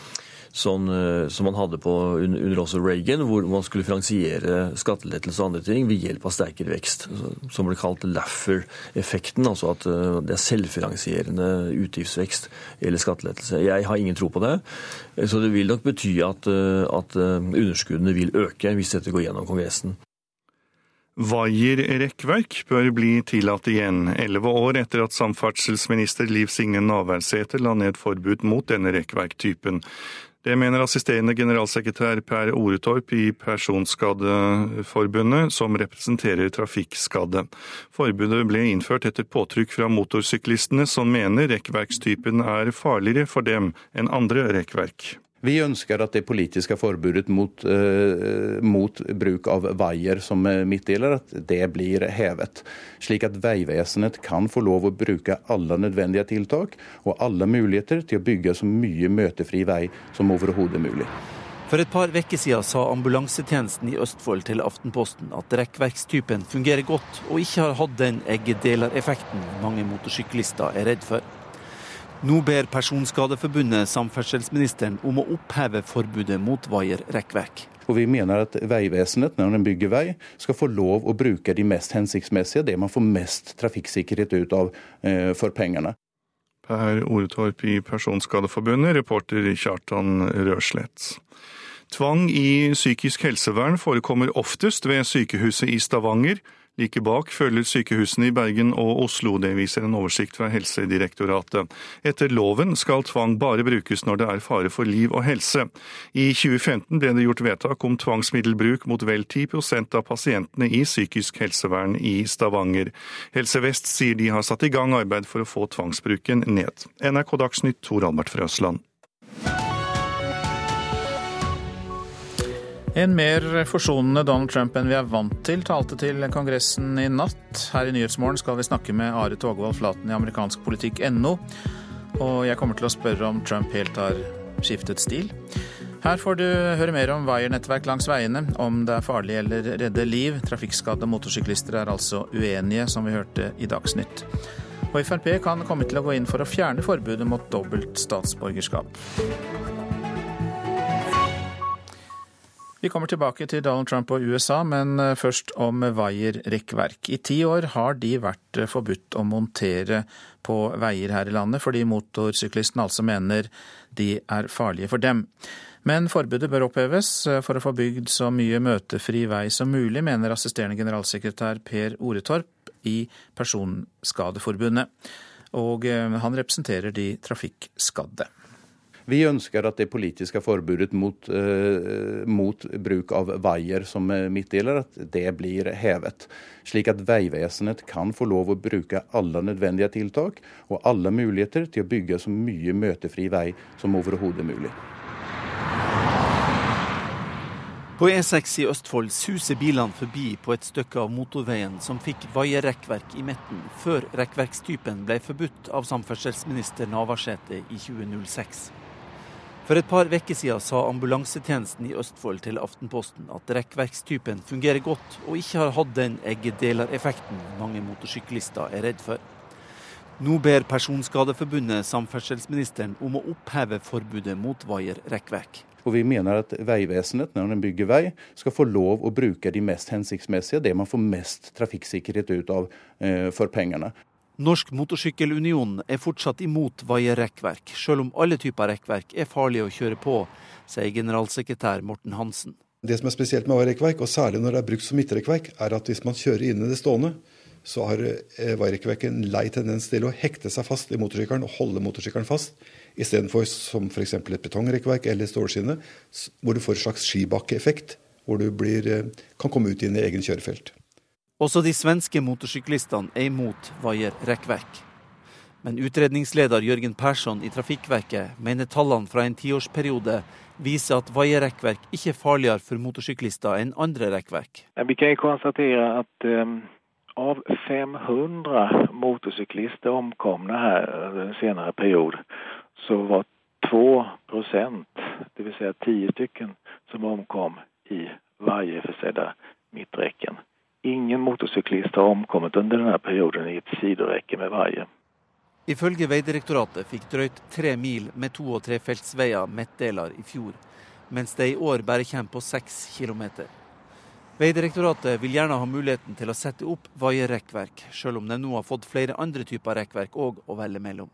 sånn, eh, som man hadde på under også Reagan, hvor man skulle finansiere skattelettelser og andre ting ved hjelp av sterkere vekst. Som ble kalt Laffer-effekten, altså at eh, det er selvfinansierende utgiftsvekst eller skattelettelse. Jeg har ingen tro på det. Så det vil nok bety at, eh, at underskuddene vil øke hvis dette går gjennom Kongressen. Vaierrekkverk bør bli tillatt igjen, elleve år etter at samferdselsminister Liv Signe Navarsete la ned forbud mot denne rekkverktypen. Det mener assisterende generalsekretær Per Oretorp i Personskadeforbundet, som representerer trafikkskadde. Forbudet ble innført etter påtrykk fra motorsyklistene, som mener rekkverkstypen er farligere for dem enn andre rekkverk. Vi ønsker at det politiske forbudet mot, uh, mot bruk av veier som midtdeler, at det blir hevet. Slik at Vegvesenet kan få lov å bruke alle nødvendige tiltak og alle muligheter til å bygge så mye møtefri vei som overhodet mulig. For et par uker siden sa ambulansetjenesten i Østfold til Aftenposten at rekkverkstypen fungerer godt og ikke har hatt den eggedelereffekten mange motorsyklister er redd for. Nå ber Personskadeforbundet samferdselsministeren om å oppheve forbudet mot vaierrekkverk. Og Vi mener at Vegvesenet når de bygger vei, skal få lov å bruke de mest hensiktsmessige, det man får mest trafikksikkerhet ut av eh, for pengene. Per Oretorp i Personskadeforbundet, reporter Kjartan Røslett. Tvang i psykisk helsevern forekommer oftest ved sykehuset i Stavanger. Like bak følger sykehusene i Bergen og Oslo, det viser en oversikt fra Helsedirektoratet. Etter loven skal tvang bare brukes når det er fare for liv og helse. I 2015 ble det gjort vedtak om tvangsmiddelbruk mot vel 10 av pasientene i psykisk helsevern i Stavanger. Helse Vest sier de har satt i gang arbeid for å få tvangsbruken ned. NRK Dagsnytt, Tor Albert fra En mer forsonende Donald Trump enn vi er vant til, talte til Kongressen i natt. Her i Nyhetsmorgen skal vi snakke med Are Togvold Flaten i amerikansk politikk.no. Og jeg kommer til å spørre om Trump helt har skiftet stil. Her får du høre mer om Wire-nettverk langs veiene, om det er farlig eller redde liv. Trafikkskadde motorsyklister er altså uenige, som vi hørte i Dagsnytt. Og Frp kan komme til å gå inn for å fjerne forbudet mot dobbelt statsborgerskap. Vi kommer tilbake til Donald Trump og USA, men eh, først om Wire-rekkverk. I ti år har de vært eh, forbudt å montere på veier her i landet, fordi motorsyklistene altså mener de er farlige for dem. Men forbudet bør oppheves eh, for å få bygd så mye møtefri vei som mulig, mener assisterende generalsekretær Per Oretorp i Personskadeforbundet. Og han representerer de trafikkskadde. Vi ønsker at det politiske forbudet mot, eh, mot bruk av veier som midtdeler, at det blir hevet. Slik at Vegvesenet kan få lov å bruke alle nødvendige tiltak og alle muligheter til å bygge så mye møtefri vei som overhodet mulig. På E6 i Østfold suser bilene forbi på et stykke av motorveien som fikk vaierrekkverk i midten, før rekkverkstypen ble forbudt av samferdselsminister Navarsete i 2006. For et par uker siden sa ambulansetjenesten i Østfold til Aftenposten at rekkverkstypen fungerer godt og ikke har hatt den eggedelereffekten mange motorsyklister er redd for. Nå ber Personskadeforbundet samferdselsministeren om å oppheve forbudet mot vaierrekkverk. Og Vi mener at Vegvesenet når de bygger vei, skal få lov å bruke de mest hensiktsmessige, det man får mest trafikksikkerhet ut av eh, for pengene. Norsk Motorsykkelunion er fortsatt imot vaierrekkverk, selv om alle typer rekkverk er farlige å kjøre på, sier generalsekretær Morten Hansen. Det som er spesielt med vaierrekkverk, og særlig når det er brukt som midtrekkverk, er at hvis man kjører inn i det stående, så har eh, vaierrekkverket en lei tendens til å hekte seg fast i motorsykkelen og holde motorsykkelen fast, istedenfor som f.eks. et betongrekkverk eller stålskinne, hvor du får en slags skibakkeeffekt, hvor du blir, eh, kan komme ut i en egen kjørefelt. Også de svenske motorsyklistene er imot vaierrekkverk. Men utredningsleder Jørgen Persson i Trafikkverket mener tallene fra en tiårsperiode viser at vaierrekkverk ikke er farligere for motorsyklister enn andre rekkverk. Vi kan konstatere at um, av 500 motorsyklister omkomne her den senere periode, så var 2% dvs. Si 10 stykker, som omkom i vaierforsedda midtrekken. Ingen motorsyklist har omkommet under denne perioden i et siderekke med veier. Ifølge Vegdirektoratet fikk drøyt tre mil med to- og trefeltsveier midtdeler i fjor, mens det i år bare kommer på seks kilometer. Vegdirektoratet vil gjerne ha muligheten til å sette opp vaierekkverk, selv om de nå har fått flere andre typer rekkverk òg å velge mellom.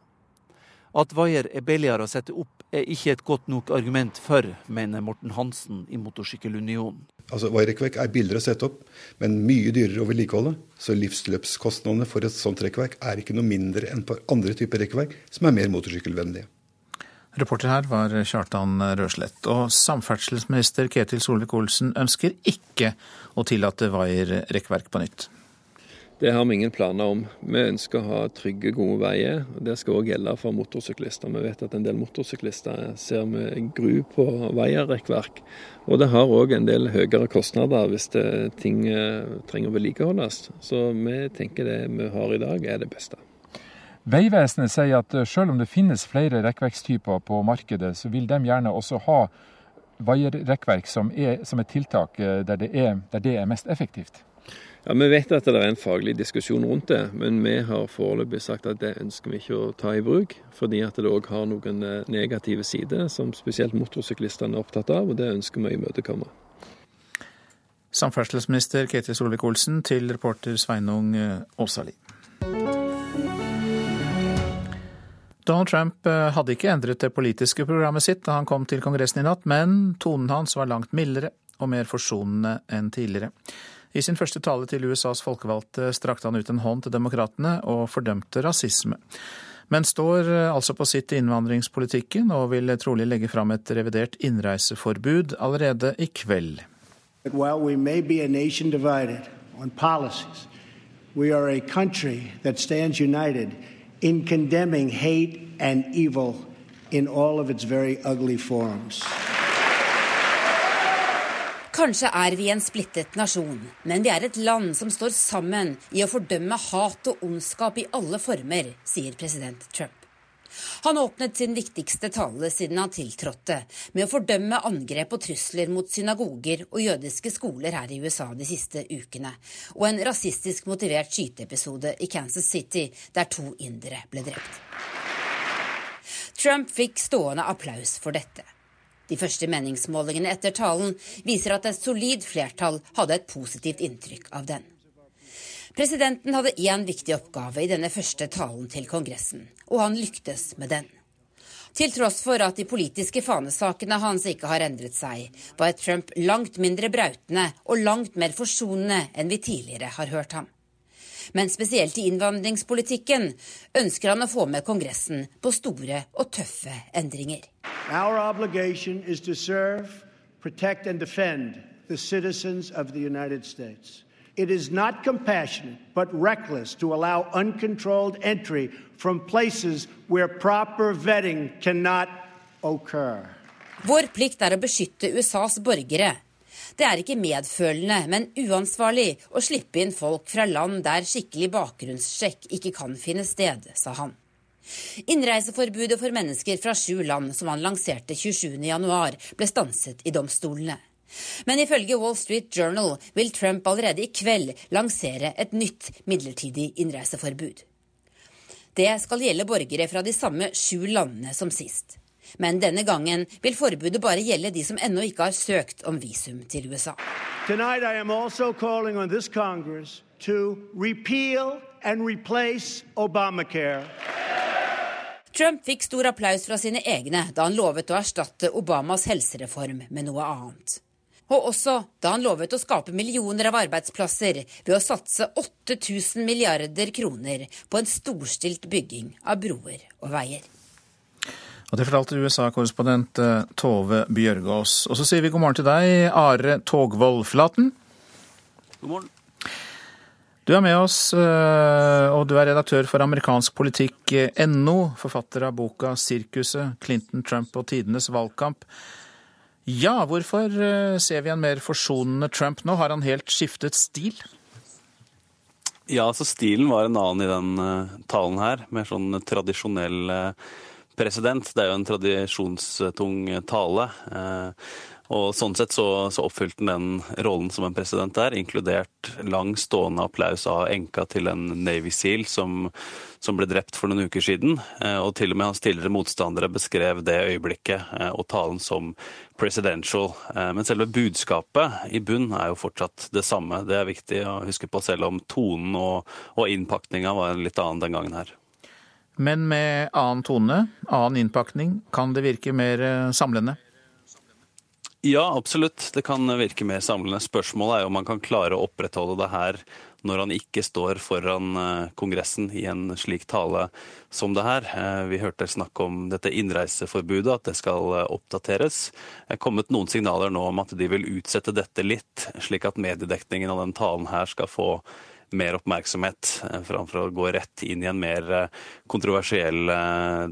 At vaier er billigere å sette opp, er ikke et godt nok argument for, mener Morten Hansen i Motorsykkelunionen. Altså, Vaierrekkverk er billigere å sette opp, men mye dyrere å vedlikeholde. Så livsløpskostnadene for et sånt rekkverk er ikke noe mindre enn på andre typer rekkverk som er mer motorsykkelvennlige. Reporter her var Kjartan Røslett. Og samferdselsminister Ketil Solvik-Olsen ønsker ikke å tillate vaierrekkverk på nytt. Det har vi ingen planer om. Vi ønsker å ha trygge, gode veier. og Det skal òg gjelde for motorsyklister. Vi vet at en del motorsyklister ser med gru på veierekkverk. Og det har òg en del høyere kostnader hvis ting eh, trenger å vedlikeholdes. Så vi tenker det vi har i dag er det beste. Vegvesenet sier at eh, selv om det finnes flere rekkverkstyper på markedet, så vil de gjerne også ha vaierrekkverk som, som et tiltak eh, der det, er, der det er mest effektivt. Ja, Vi vet at det er en faglig diskusjon rundt det, men vi har foreløpig sagt at det ønsker vi ikke å ta i bruk. Fordi at det òg har noen eh, negative sider som spesielt motorsyklistene er opptatt av, og det ønsker vi å imøtekomme. Samferdselsminister Ketil Solvik-Olsen til reporter Sveinung Åsali. Donald Trump eh, hadde ikke endret det politiske programmet sitt da han kom til Kongressen i natt, men tonen hans var langt mildere og mer forsonende enn tidligere. I sin første tale til USAs folkevalgte strakte han ut en hånd til demokratene og fordømte rasisme. Men står eh, altså på sitt i innvandringspolitikken og vil trolig legge fram et revidert innreiseforbud allerede i kveld. Policies, we are a country that stands united in condemning hate and evil in all of its very ugly forms. Kanskje er vi en splittet nasjon, men vi er et land som står sammen i å fordømme hat og ondskap i alle former, sier president Trump. Han åpnet sin viktigste tale siden han tiltrådte, med å fordømme angrep og trusler mot synagoger og jødiske skoler her i USA de siste ukene, og en rasistisk motivert skyteepisode i Kansas City der to indere ble drept. Trump fikk stående applaus for dette. De første meningsmålingene etter talen viser at et solid flertall hadde et positivt inntrykk av den. Presidenten hadde én viktig oppgave i denne første talen til Kongressen, og han lyktes med den. Til tross for at de politiske fanesakene hans ikke har endret seg, var Trump langt mindre brautende og langt mer forsonende enn vi tidligere har hørt ham. Men spesielt i innvandringspolitikken ønsker han å få med Kongressen på store og tøffe endringer. Our obligation is to serve, protect and defend the citizens of the United States. It is not compassionate, but reckless to allow uncontrolled entry from places where proper vetting cannot occur. Vår plikt er å beskytte USAs borgere. Det er ikke medfølende, men uansvarlig å slippe inn folk fra land der skikkelig bakgrunnssjekk ikke kan finne sted, sa han. Innreiseforbudet for mennesker fra sju land som han lanserte 27.1, ble stanset i domstolene. Men ifølge Wall Street Journal vil Trump allerede i kveld lansere et nytt midlertidig innreiseforbud. Det skal gjelde borgere fra de samme sju landene som sist. Men denne gangen vil forbudet bare gjelde de som ennå ikke har søkt om visum til USA. Tonight I am also calling on this Congress to repeal and replace Obamacare. Trump fikk stor applaus fra sine egne da han lovet å erstatte Obamas helsereform med noe annet. Og også da han lovet å skape millioner av arbeidsplasser ved å satse 8000 milliarder kroner på en storstilt bygging av broer og veier. Og Det fortalte USA-korrespondent eh, Tove Bjørgaas. Og så sier vi god morgen til deg, Are Togvold Flaten. God morgen. Du er med oss, eh, og du er redaktør for amerikansk politikk.no, forfatter av boka 'Sirkuset Clinton, Trump og tidenes valgkamp'. Ja, hvorfor eh, ser vi en mer forsonende Trump nå? Har han helt skiftet stil? Ja, altså stilen var en annen i den talen her. Mer sånn tradisjonell president. Det er jo en tradisjonstung tale. Uh, og sånn sett så, så oppfylte den den rollen som en president der, inkludert lang stående applaus av enka til en Navy Seal som, som ble drept for noen uker siden. Eh, og til og med hans tidligere motstandere beskrev det øyeblikket eh, og talen som presidential. Eh, men selve budskapet i bunn er jo fortsatt det samme. Det er viktig å huske på, selv om tonen og, og innpakninga var litt annen den gangen her. Men med annen tone, annen innpakning, kan det virke mer samlende? Ja, absolutt. Det kan virke mer samlende. Spørsmålet er om man kan klare å opprettholde det her når han ikke står foran eh, Kongressen i en slik tale som det her. Eh, vi hørte snakk om dette innreiseforbudet, at det skal eh, oppdateres. Det er kommet noen signaler nå om at de vil utsette dette litt, slik at mediedekningen av den talen her skal få mer oppmerksomhet, framfor å gå rett inn i en mer kontroversiell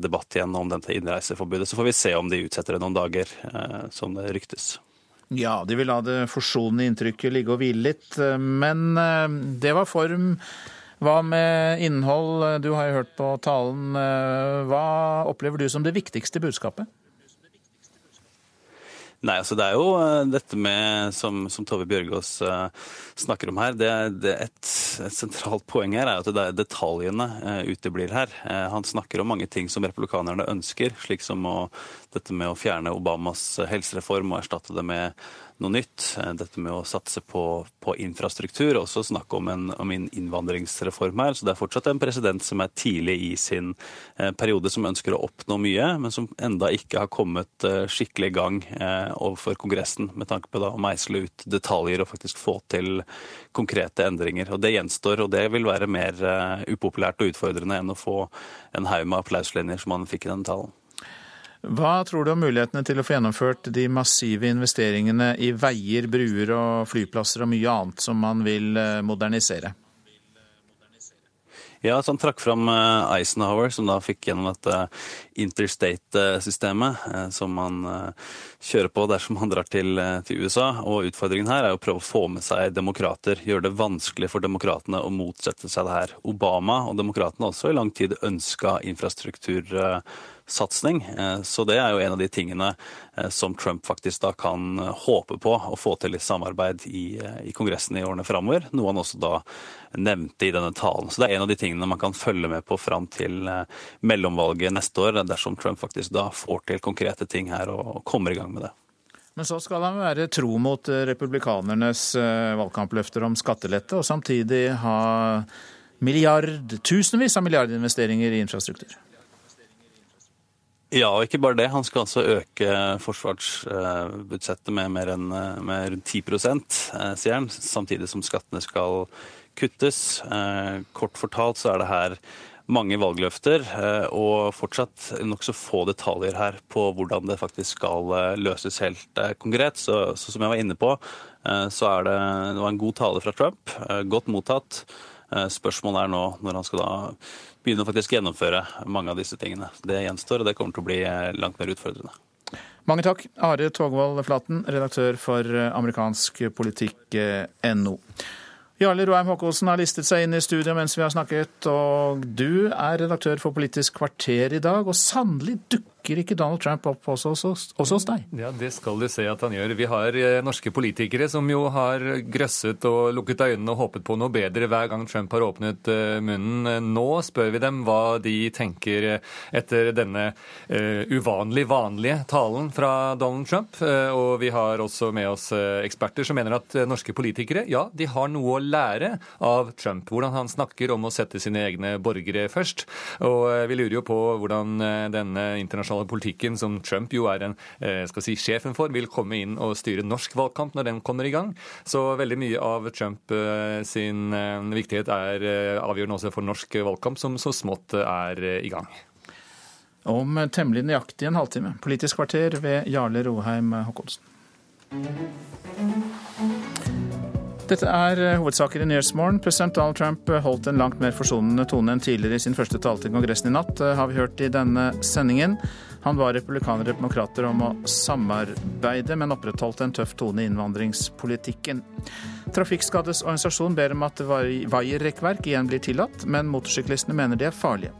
debatt igjen om dette innreiseforbudet. Så får vi se om de utsetter det noen dager, som det ryktes. Ja, de vil la det forsonende inntrykket ligge og hvile litt. Men det var form. Hva med innhold? Du har jo hørt på talen. Hva opplever du som det viktigste budskapet? Nei, altså Det er jo dette med, som, som Tove Bjørgaas uh, snakker om her, det, det et et sentralt poeng her er at det er detaljene eh, uteblir her. Eh, han snakker om mange ting som republikanerne ønsker, slik som å, dette med å fjerne Obamas helsereform og erstatte det med noe nytt. Eh, dette med å satse på, på infrastruktur, også snakk om en, om en, innvandringsreform her. Så det er fortsatt en president som er tidlig i sin eh, periode, som ønsker å oppnå mye, men som enda ikke har kommet eh, skikkelig i gang overfor Kongressen, med tanke på da, å meisle ut detaljer og faktisk få til konkrete endringer. Og Det gjenstår, og det vil være mer upopulært og utfordrende enn å få en haug med applauslinjer som han fikk i denne talen. Hva tror du om mulighetene til å få gjennomført de massive investeringene i veier, bruer og flyplasser og mye annet som man vil eh, modernisere? Ja, så Han trakk fram eh, Eisenhower, som da fikk gjennom dette interstate-systemet eh, som man kjører på dersom han drar til, til, USA. Og Utfordringen her er å prøve å få med seg demokrater. Gjøre det vanskelig for demokratene å motsette seg det her. Obama og demokratene også i lang tid ønska infrastruktur satsing. Eh, så det er jo en av de tingene eh, som Trump faktisk da kan eh, håpe på å få til i samarbeid i, i Kongressen i årene framover. Noe han også da nevnte i denne talen. Så det er en av de tingene man kan følge med på fram til mellomvalget neste år, dersom Trump faktisk da får til konkrete ting her og kommer i gang med det. Men så skal han være tro mot republikanernes valgkampløfter om skattelette, og samtidig ha milliard, tusenvis av milliardinvesteringer i infrastruktur. Ja, og ikke bare det. Han skal altså øke forsvarsbudsjettet med mer enn med rundt 10 eh, sier han, samtidig som skattene skal kuttes. Eh, kort fortalt så er det her mange valgløfter eh, og fortsatt nokså få detaljer her på hvordan det faktisk skal løses helt konkret. Så, så som jeg var inne på, så er det, det var en god tale fra Trump. Godt mottatt. Spørsmålet er nå, når han skal da begynne å faktisk gjennomføre mange av disse tingene. Det gjenstår, og det kommer til å bli eh, langt mer utfordrende. Mange takk, Are Togvold Flaten, redaktør for amerikansk amerikansk politikk.no. Jarle Roheim Haakonsen har listet seg inn i studio mens vi har snakket, og du er redaktør for Politisk kvarter i dag, og sannelig dukker dukker ikke Donald Trump opp også, også, også, hos deg? Ja, Det skal du se at han gjør. Vi har eh, norske politikere som jo har grøsset og lukket øynene og håpet på noe bedre hver gang Trump har åpnet eh, munnen. Nå spør vi dem hva de tenker etter denne uh, uvanlig vanlige talen fra Donald Trump. Og vi har også med oss eksperter som mener at norske politikere ja, de har noe å lære av Trump. Hvordan han snakker om å sette sine egne borgere først. Og vi lurer jo på hvordan denne internasjonale internasjonale politikken, som Trump jo er en, eh, skal si, sjefen for, vil komme inn og styre norsk valgkamp når den kommer i gang. Så veldig mye av Trump eh, sin eh, viktighet er avgjørende også for norsk valgkamp, som så smått er i gang. Om temmelig nøyaktig en halvtime. Politisk kvarter ved Jarle Roheim Håkonsen. Dette er hovedsaker i Nyhetsmorgen. President Donald Trump holdt en langt mer forsonende tone enn tidligere i sin første tale til Kongressen i natt, har vi hørt i denne sendingen. Han ba republikanere og demokrater om å samarbeide, men opprettholdt en tøff tone i innvandringspolitikken. Trafikkskaddes organisasjon ber om at vaierrekkverk igjen blir tillatt, men motorsyklistene mener de er farlige.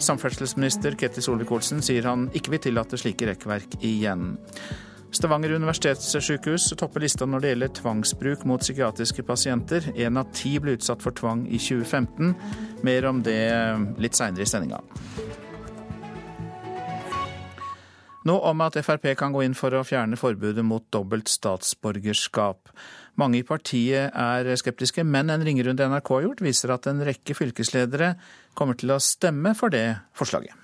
Samferdselsminister Ketil Solvik-Olsen sier han ikke vil tillate slike rekkverk igjen. Stavanger universitetssykehus topper lista når det gjelder tvangsbruk mot psykiatriske pasienter. Én av ti ble utsatt for tvang i 2015. Mer om det litt seinere i sendinga. Nå om at Frp kan gå inn for å fjerne forbudet mot dobbelt statsborgerskap. Mange i partiet er skeptiske, men en ringerunde NRK har gjort, viser at en rekke fylkesledere kommer til å stemme for det forslaget.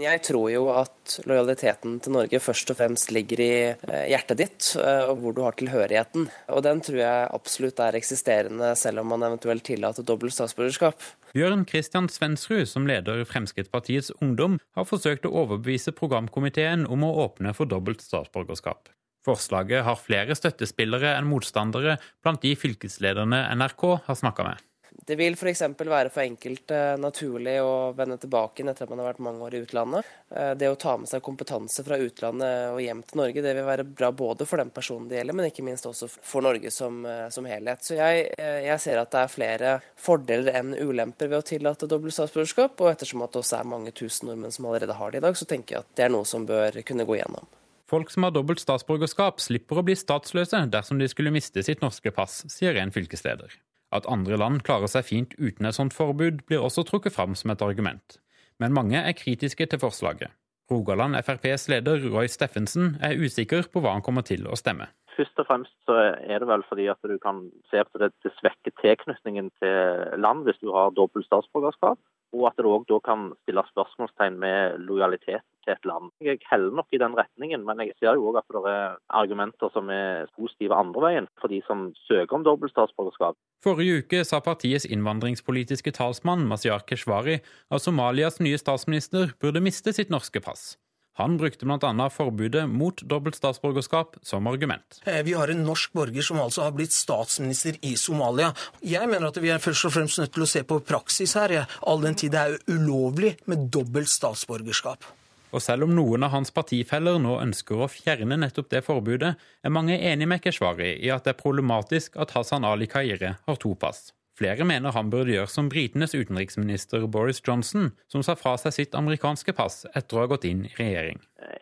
Jeg tror jo at lojaliteten til Norge først og fremst ligger i eh, hjertet ditt, eh, og hvor du har tilhørigheten. Og den tror jeg absolutt er eksisterende, selv om man eventuelt tillater dobbelt statsborgerskap. Bjørn Kristian Svensrud, som leder Fremskrittspartiets Ungdom, har forsøkt å overbevise programkomiteen om å åpne for dobbelt statsborgerskap. Forslaget har flere støttespillere enn motstandere blant de fylkeslederne NRK har snakka med. Det vil f.eks. være for enkelte naturlig å vende tilbake etter at man har vært mange år i utlandet. Eh, det å ta med seg kompetanse fra utlandet og hjem til Norge, det vil være bra både for den personen det gjelder, men ikke minst også for Norge som, eh, som helhet. Så jeg, eh, jeg, ser at det er flere fordeler enn ulemper ved å tillate dobbelt statsborgerskap. Og ettersom at det også er mange tusen nordmenn som allerede har det i dag, så tenker jeg at det er noe som bør kunne gå gjennom. Folk som har dobbelt statsborgerskap, slipper å bli statsløse dersom de skulle miste sitt norske pass, sier en fylkesleder. At andre land klarer seg fint uten et sånt forbud, blir også trukket fram som et argument. Men mange er kritiske til forslaget. Rogaland FrPs leder Roy Steffensen er usikker på hva han kommer til å stemme. Først og fremst så er det vel fordi at du kan se at det svekker tilknytningen til land hvis du har dobbelt statsborgerskap og at det òg da kan stille spørsmålstegn med lojalitet til et land. Jeg heller nok i den retningen, men jeg ser jo òg at det er argumenter som er positive andre veien for de som søker om dobbelt statsborgerskap. Forrige uke sa partiets innvandringspolitiske talsmann Mazyar Keshvari at Somalias nye statsminister burde miste sitt norske pass. Han brukte bl.a. forbudet mot dobbelt statsborgerskap som argument. Eh, vi har en norsk borger som altså har blitt statsminister i Somalia. Jeg mener at vi er først og fremst nødt til å se på praksis her, all den tid det er ulovlig med dobbelt statsborgerskap. Og selv om noen av hans partifeller nå ønsker å fjerne nettopp det forbudet, er mange enig med Keshvari i at det er problematisk at Hassan Ali Kaire har to pass. Flere mener han burde gjøre som britenes utenriksminister Boris Johnson, som sa fra seg sitt amerikanske pass etter å ha gått inn i regjering.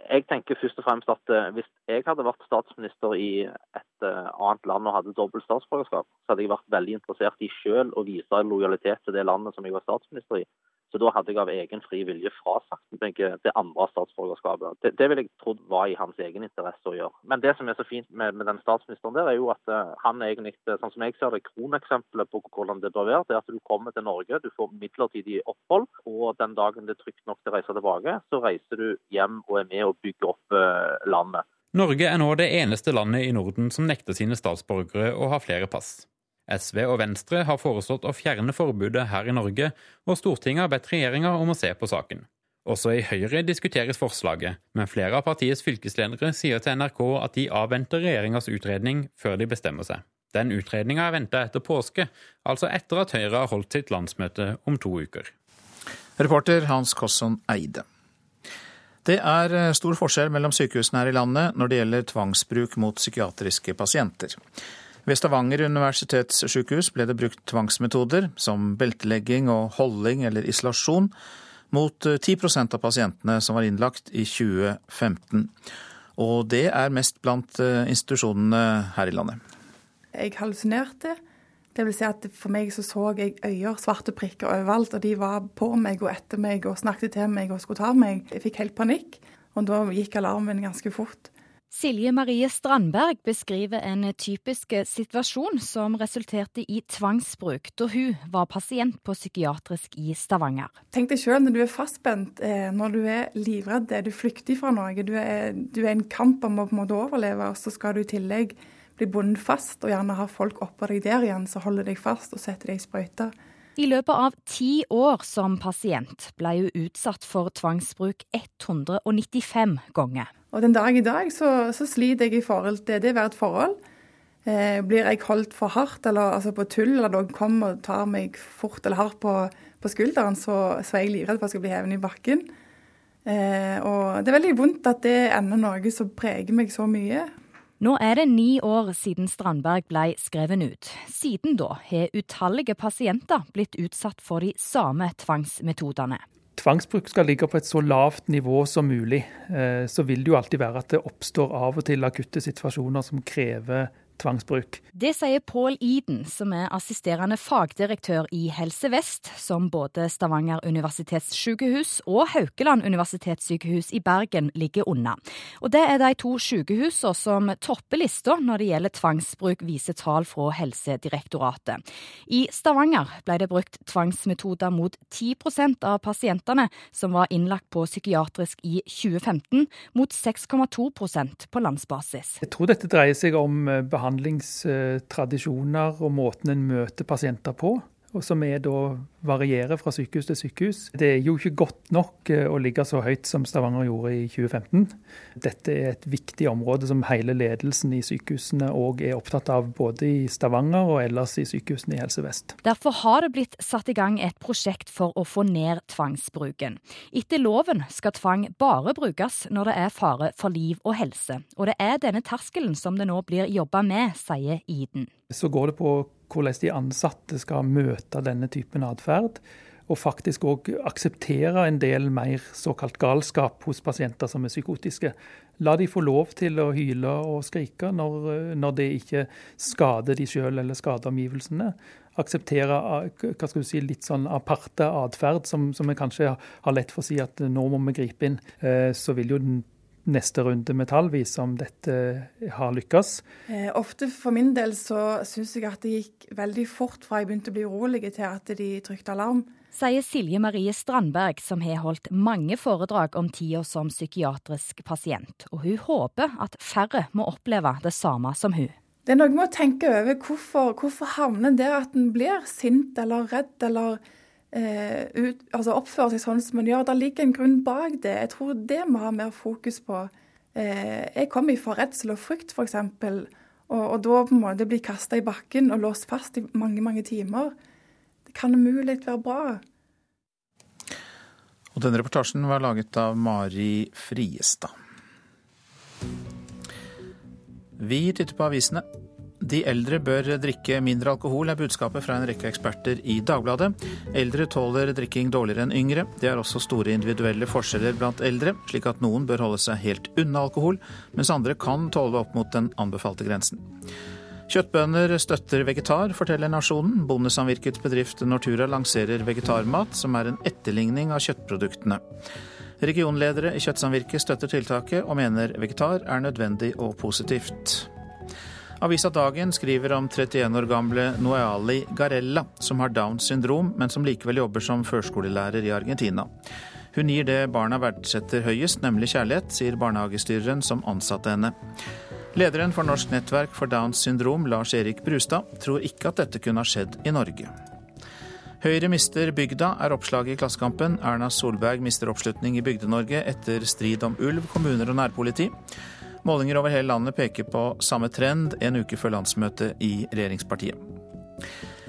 Jeg tenker først og fremst at eh, Hvis jeg hadde vært statsminister i et eh, annet land og hadde dobbelt statsborgerskap, så hadde jeg vært veldig interessert i selv å vise lojalitet til det landet som jeg var statsminister i. Så da hadde jeg av egen fri vilje frasagt meg det andre statsborgerskapet. Det, det ville jeg trodd var i hans egen interesse å gjøre. Men det som er så fint med, med den statsministeren der, er jo at uh, han egentlig, sånn som jeg ser det, kroneksempelet på hvordan det bør være. Det er at du kommer til Norge, du får midlertidig opphold, og den dagen det er trygt nok til å reise tilbake, så reiser du hjem og er med og bygger opp landet. Norge er nå det eneste landet i Norden som nekter sine statsborgere å ha flere pass. SV og Venstre har foreslått å fjerne forbudet her i Norge, og Stortinget har bedt regjeringa om å se på saken. Også i Høyre diskuteres forslaget, men flere av partiets fylkesledere sier til NRK at de avventer regjeringas utredning før de bestemmer seg. Den utredninga er venta etter påske, altså etter at Høyre har holdt sitt landsmøte om to uker. Reporter Hans Kosson Eide. Det er eh, stor forskjell mellom sykehusene her i landet når det gjelder tvangsbruk mot psykiatriske pasienter. Ved Stavanger universitetssykehus ble det brukt tvangsmetoder som beltelegging og holding eller isolasjon mot 10 eh, av pasientene som var innlagt i 2015. Og det er mest blant eh, institusjonene her i landet. Jeg hallusinerte. Det vil si at For meg så, så jeg øyer, svarte prikker overalt, og de var på meg og etter meg og snakket til meg og skulle ta meg. Jeg fikk helt panikk, og da gikk alarmen ganske fort. Silje Marie Strandberg beskriver en typisk situasjon som resulterte i tvangsbruk da hun var pasient på psykiatrisk i Stavanger. Tenk deg sjøl når du er fastspent, eh, når du er livredd, du flykter fra noe. Du er, du er en kamp om å på en måte overleve, og så skal du i tillegg bli bundet fast og gjerne ha folk oppå deg der igjen som holder deg fast og setter deg i sprøyter. I løpet av ti år som pasient ble hun utsatt for tvangsbruk 195 ganger. Og den dag i dag så, så sliter jeg i forhold til det hvert forhold. Eh, blir jeg holdt for hardt eller altså på tull, eller noen kommer og tar meg fort eller hardt på, på skulderen, så, så, er jeg livredd for at jeg skal bli hevet i bakken. Eh, og det er veldig vondt at det ender noe som preger meg så mye. Nå er det ni år siden Strandberg ble skreven ut. Siden da har utallige pasienter blitt utsatt for de samme tvangsmetodene. Tvangsbruk skal ligge på et så lavt nivå som mulig. Eh, så vil det jo alltid være at det oppstår av og til akutte situasjoner som krever tvangsbruk. Det sier Pål Iden, som er assisterende fagdirektør i Helse Vest, som både Stavanger universitetssykehus og Haukeland universitetssykehus i Bergen ligger unna. Og Det er de to sykehusene som topper lista når det gjelder tvangsbruk, viser tall fra Helsedirektoratet. I Stavanger ble det brukt tvangsmetoder mot 10% av pasientene som var innlagt på psykiatrisk i 2015, mot 6,2% på landsbasis. Jeg tror dette dreier seg om behandling behandlingstradisjoner og måten en møter pasienter på, og som er da varierer fra sykehus til sykehus. Det er jo ikke godt nok eh, å ligge så høyt som Stavanger gjorde i 2015. Dette er et viktig område som hele ledelsen i sykehusene òg er opptatt av, både i Stavanger og ellers i sykehusene i Helse Vest. Derfor har det blitt satt i gang et prosjekt for å få ned tvangsbruken. Etter loven skal tvang bare brukes når det er fare for liv og helse, og det er denne terskelen som det nå blir jobba med, sier Iden. Så går det på hvordan de ansatte skal møte denne typen atferd. Og faktisk òg akseptere en del mer såkalt galskap hos pasienter som er psykotiske. La de få lov til å hyle og skrike når, når det ikke skader de sjøl eller skader omgivelsene. akseptere hva skal du si, litt sånn aparte atferd, som, vi kanskje har lett for å si at nå må vi gripe inn, så vil jo neste runde med tall vise om dette har lykkes? Eh, ofte for min del så syns jeg at det gikk veldig fort fra jeg begynte å bli urolig til at de trykte alarm. Sier Silje Marie Strandberg, som har holdt mange foredrag om tida som psykiatrisk pasient. Og hun håper at færre må oppleve det samme som hun. Det er noe med å tenke over hvorfor, hvorfor havner en der at en blir sint eller redd eller ut, altså oppfører seg sånn som man gjør. Det ligger en grunn bak det. Jeg tror det må ha mer fokus på. Eh, jeg kommer fra redsel og frykt, f.eks. Og, og da på en måte bli kasta i bakken og låst fast i mange, mange timer. Det kan umulig være bra. Og denne reportasjen var laget av Mari Friestad. Vi titter på avisene. De eldre bør drikke mindre alkohol, er budskapet fra en rekke eksperter i Dagbladet. Eldre tåler drikking dårligere enn yngre. Det er også store individuelle forskjeller blant eldre, slik at noen bør holde seg helt unna alkohol, mens andre kan tåle opp mot den anbefalte grensen. Kjøttbønder støtter vegetar, forteller Nasjonen. Bondesamvirkets bedrift Nortura lanserer vegetarmat, som er en etterligning av kjøttproduktene. Regionledere i Kjøttsamvirket støtter tiltaket, og mener vegetar er nødvendig og positivt. Avisa Dagen skriver om 31 år gamle Noeali Garella, som har Downs syndrom, men som likevel jobber som førskolelærer i Argentina. Hun gir det barna verdsetter høyest, nemlig kjærlighet, sier barnehagestyreren som ansatte henne. Lederen for Norsk nettverk for Downs syndrom, Lars Erik Brustad, tror ikke at dette kunne ha skjedd i Norge. Høyre mister bygda, er oppslaget i Klassekampen. Erna Solberg mister oppslutning i Bygde-Norge etter strid om ulv, kommuner og nærpoliti. Målinger over hele landet peker på samme trend en uke før landsmøtet i regjeringspartiet.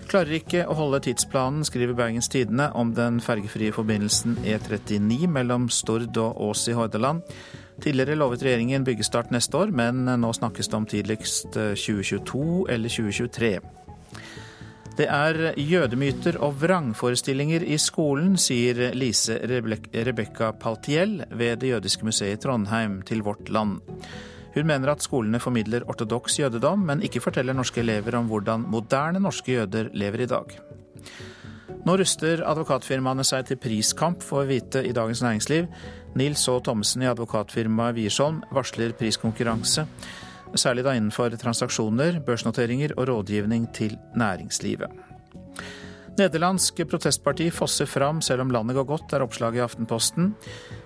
Klarer ikke å holde tidsplanen, skriver Bergens Tidende om den fergefrie forbindelsen E39 mellom Stord og Ås i Hordaland. Tidligere lovet regjeringen byggestart neste år, men nå snakkes det om tidligst 2022 eller 2023. Det er jødemyter og vrangforestillinger i skolen, sier Lise Rebekka Paltiel ved Det jødiske museet i Trondheim til Vårt Land. Hun mener at skolene formidler ortodoks jødedom, men ikke forteller norske elever om hvordan moderne norske jøder lever i dag. Nå ruster advokatfirmaene seg til priskamp, får vite i Dagens Næringsliv. Nils Saa Thommessen i advokatfirmaet Wiersholm varsler priskonkurranse særlig da innenfor transaksjoner, børsnoteringer og rådgivning til næringslivet. Nederlandsk protestparti fosser fram selv om landet går godt, er oppslaget i Aftenposten.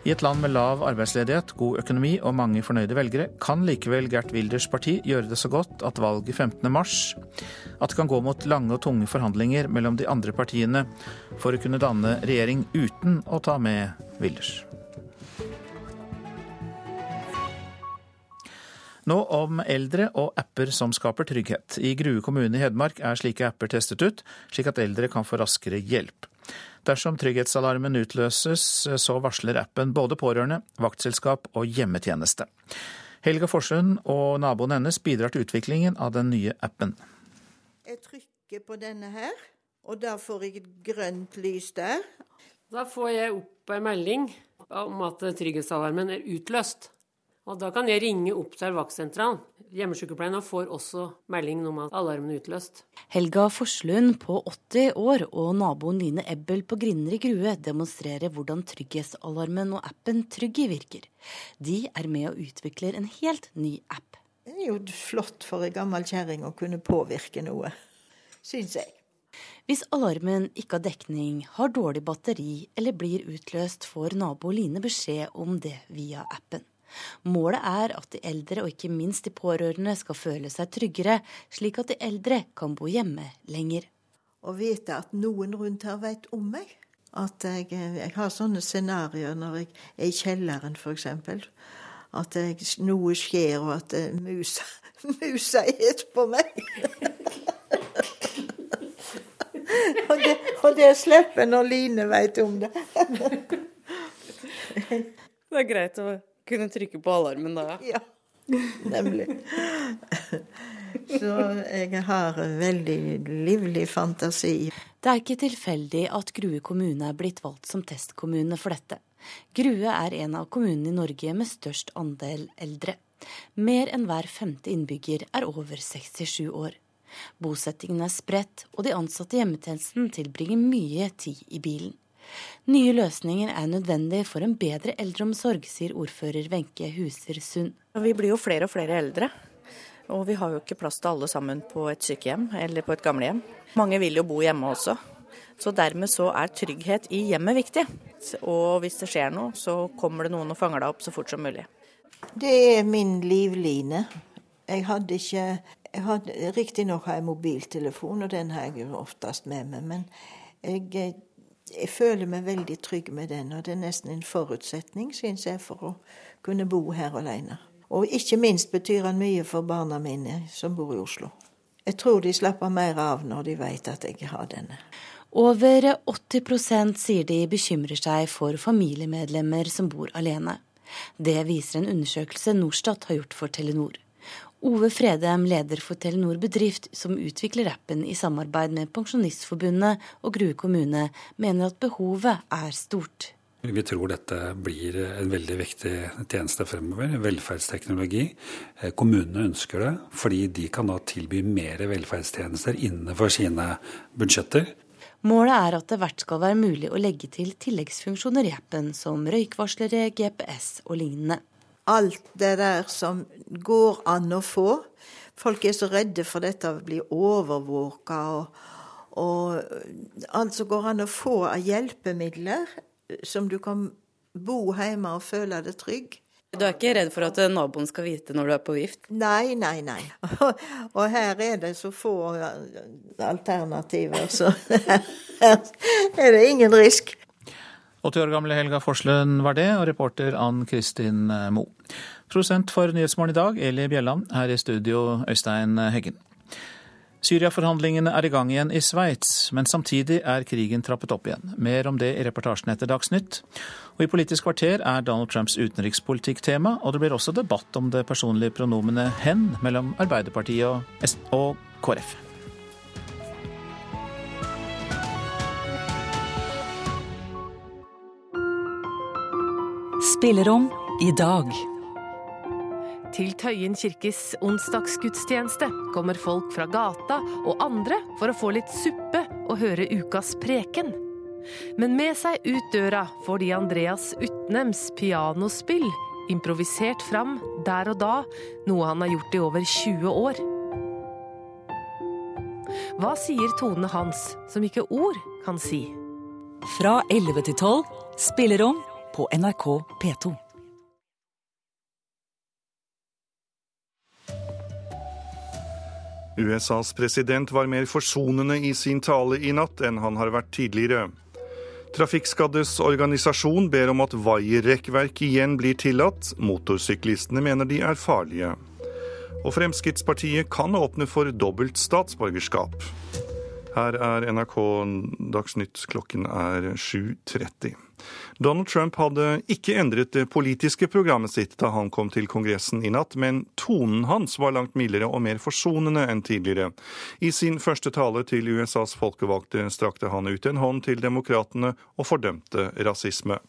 I et land med lav arbeidsledighet, god økonomi og mange fornøyde velgere, kan likevel Gert Wilders parti gjøre det så godt at valget 15. mars at det kan gå mot lange og tunge forhandlinger mellom de andre partiene for å kunne danne regjering uten å ta med Wilders. Nå om eldre og apper som skaper trygghet. I Grue kommune i Hedmark er slike apper testet ut, slik at eldre kan få raskere hjelp. Dersom trygghetsalarmen utløses, så varsler appen både pårørende, vaktselskap og hjemmetjeneste. Helga Forsund og naboen hennes bidrar til utviklingen av den nye appen. Jeg trykker på denne her, og da får jeg et grønt lys der. Da får jeg opp en melding om at trygghetsalarmen er utløst. Og da kan jeg ringe opp til vaktsentralen. Hjemmesykepleien får også melding om at alarmen er utløst. Helga Forslund på 80 år og naboen Line Ebbel på Grinder i Grue demonstrerer hvordan trygghetsalarmen og appen Tryggi virker. De er med og utvikler en helt ny app. Det er jo flott for ei gammel kjerring å kunne påvirke noe, syns jeg. Hvis alarmen ikke har dekning, har dårlig batteri eller blir utløst, får nabo Line beskjed om det via appen. Målet er at de eldre, og ikke minst de pårørende, skal føle seg tryggere, slik at de eldre kan bo hjemme lenger. Å vite at noen rundt her vet om meg. At jeg, jeg har sånne scenarioer når jeg er i kjelleren, f.eks. At jeg, noe skjer, og at uh, musa, musa et på meg. og, det, og det slipper når Line vet om det. det er greit å kunne trykke på alarmen da, ja. Nemlig. Så jeg har veldig livlig fantasi. Det er ikke tilfeldig at Grue kommune er blitt valgt som testkommune for dette. Grue er en av kommunene i Norge med størst andel eldre. Mer enn hver femte innbygger er over 67 år. Bosettingen er spredt, og de ansatte i hjemmetjenesten tilbringer mye tid i bilen. Nye løsninger er nødvendig for en bedre eldreomsorg, sier ordfører Wenche Huser Sund. Vi blir jo flere og flere eldre. Og vi har jo ikke plass til alle sammen på et sykehjem eller på et gamlehjem. Mange vil jo bo hjemme også. Så dermed så er trygghet i hjemmet viktig. Og hvis det skjer noe, så kommer det noen og fanger deg opp så fort som mulig. Det er min livline. Jeg hadde ikke Riktignok har jeg mobiltelefon, og den har jeg jo oftest med meg. Men jeg, jeg føler meg veldig trygg med den, og det er nesten en forutsetning, syns jeg, for å kunne bo her alene. Og ikke minst betyr han mye for barna mine som bor i Oslo. Jeg tror de slapper mer av når de vet at jeg har denne. Over 80% sier de bekymrer seg for familiemedlemmer som bor alene. Det viser en undersøkelse Norstat har gjort for Telenor. Ove Fredheim, leder for Telenor bedrift, som utvikler appen i samarbeid med Pensjonistforbundet og Grue kommune, mener at behovet er stort. Vi tror dette blir en veldig viktig tjeneste fremover. Velferdsteknologi. Kommunene ønsker det, fordi de kan da tilby mer velferdstjenester innenfor sine budsjetter. Målet er at det hvert skal være mulig å legge til tilleggsfunksjoner i appen, som røykvarslere, GPS og lignende. Alt det der som går an å få. Folk er så redde for dette å bli overvåka. Og, og alt som går an å få av hjelpemidler, som du kan bo hjemme og føle deg trygg. Du er ikke redd for at naboen skal vite når du er på vift? Nei, nei, nei. Og her er det så få alternativer, så her er det ingen risk. 80 år gamle Helga Forslund var det, og reporter Ann Kristin Moe. Prosent for Nyhetsmorgen i dag, Eli Bjelland. Her i studio, Øystein Heggen. Syria-forhandlingene er i gang igjen i Sveits, men samtidig er krigen trappet opp igjen. Mer om det i reportasjen etter Dagsnytt. Og I Politisk kvarter er Donald Trumps utenrikspolitikk tema, og det blir også debatt om det personlige pronomenet 'hen' mellom Arbeiderpartiet og KrF. Spillerom i dag. Til Tøyen kirkes onsdagsgudstjeneste kommer folk fra gata og andre for å få litt suppe og høre ukas preken. Men med seg ut døra får de Andreas Utnems pianospill improvisert fram der og da, noe han har gjort i over 20 år. Hva sier tonene hans som ikke ord kan si? Fra 11 til 12 spillerom på NRK P2. USAs president var mer forsonende i sin tale i natt enn han har vært tidligere. Trafikkskaddes organisasjon ber om at vaierrekkverk igjen blir tillatt. Motorsyklistene mener de er farlige. Og Fremskrittspartiet kan åpne for dobbelt statsborgerskap. Her er NRK Dagsnytt, klokken er 7.30. Donald Trump hadde ikke endret det politiske programmet sitt da han kom til Kongressen i natt, men tonen hans var langt mildere og mer forsonende enn tidligere. I sin første tale til USAs folkevalgte strakte han ut en hånd til demokratene og fordømte rasisme.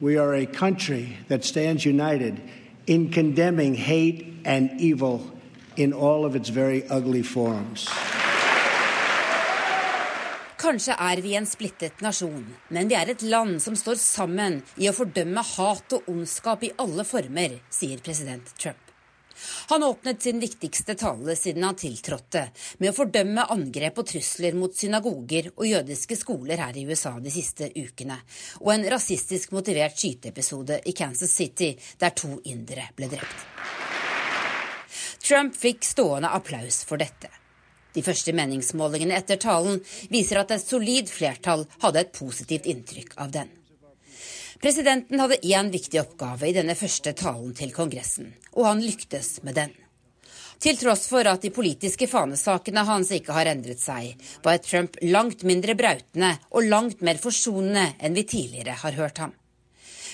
We are a country that stands united in condemning hate and evil in all of its very. Kanskje er vi en splittet nasjon, men vi er et land som står sammen i å fordømme hat og ondskap i alle former, sier president Trump. Han åpnet sin viktigste tale siden han tiltrådte, med å fordømme angrep og trusler mot synagoger og jødiske skoler her i USA de siste ukene, og en rasistisk motivert skyteepisode i Kansas City der to indere ble drept. Trump fikk stående applaus for dette. De første meningsmålingene etter talen viser at et solid flertall hadde et positivt inntrykk av den. Presidenten hadde én viktig oppgave i denne første talen til Kongressen, og han lyktes med den. Til tross for at de politiske fanesakene hans ikke har endret seg, var Trump langt mindre brautende og langt mer forsonende enn vi tidligere har hørt ham.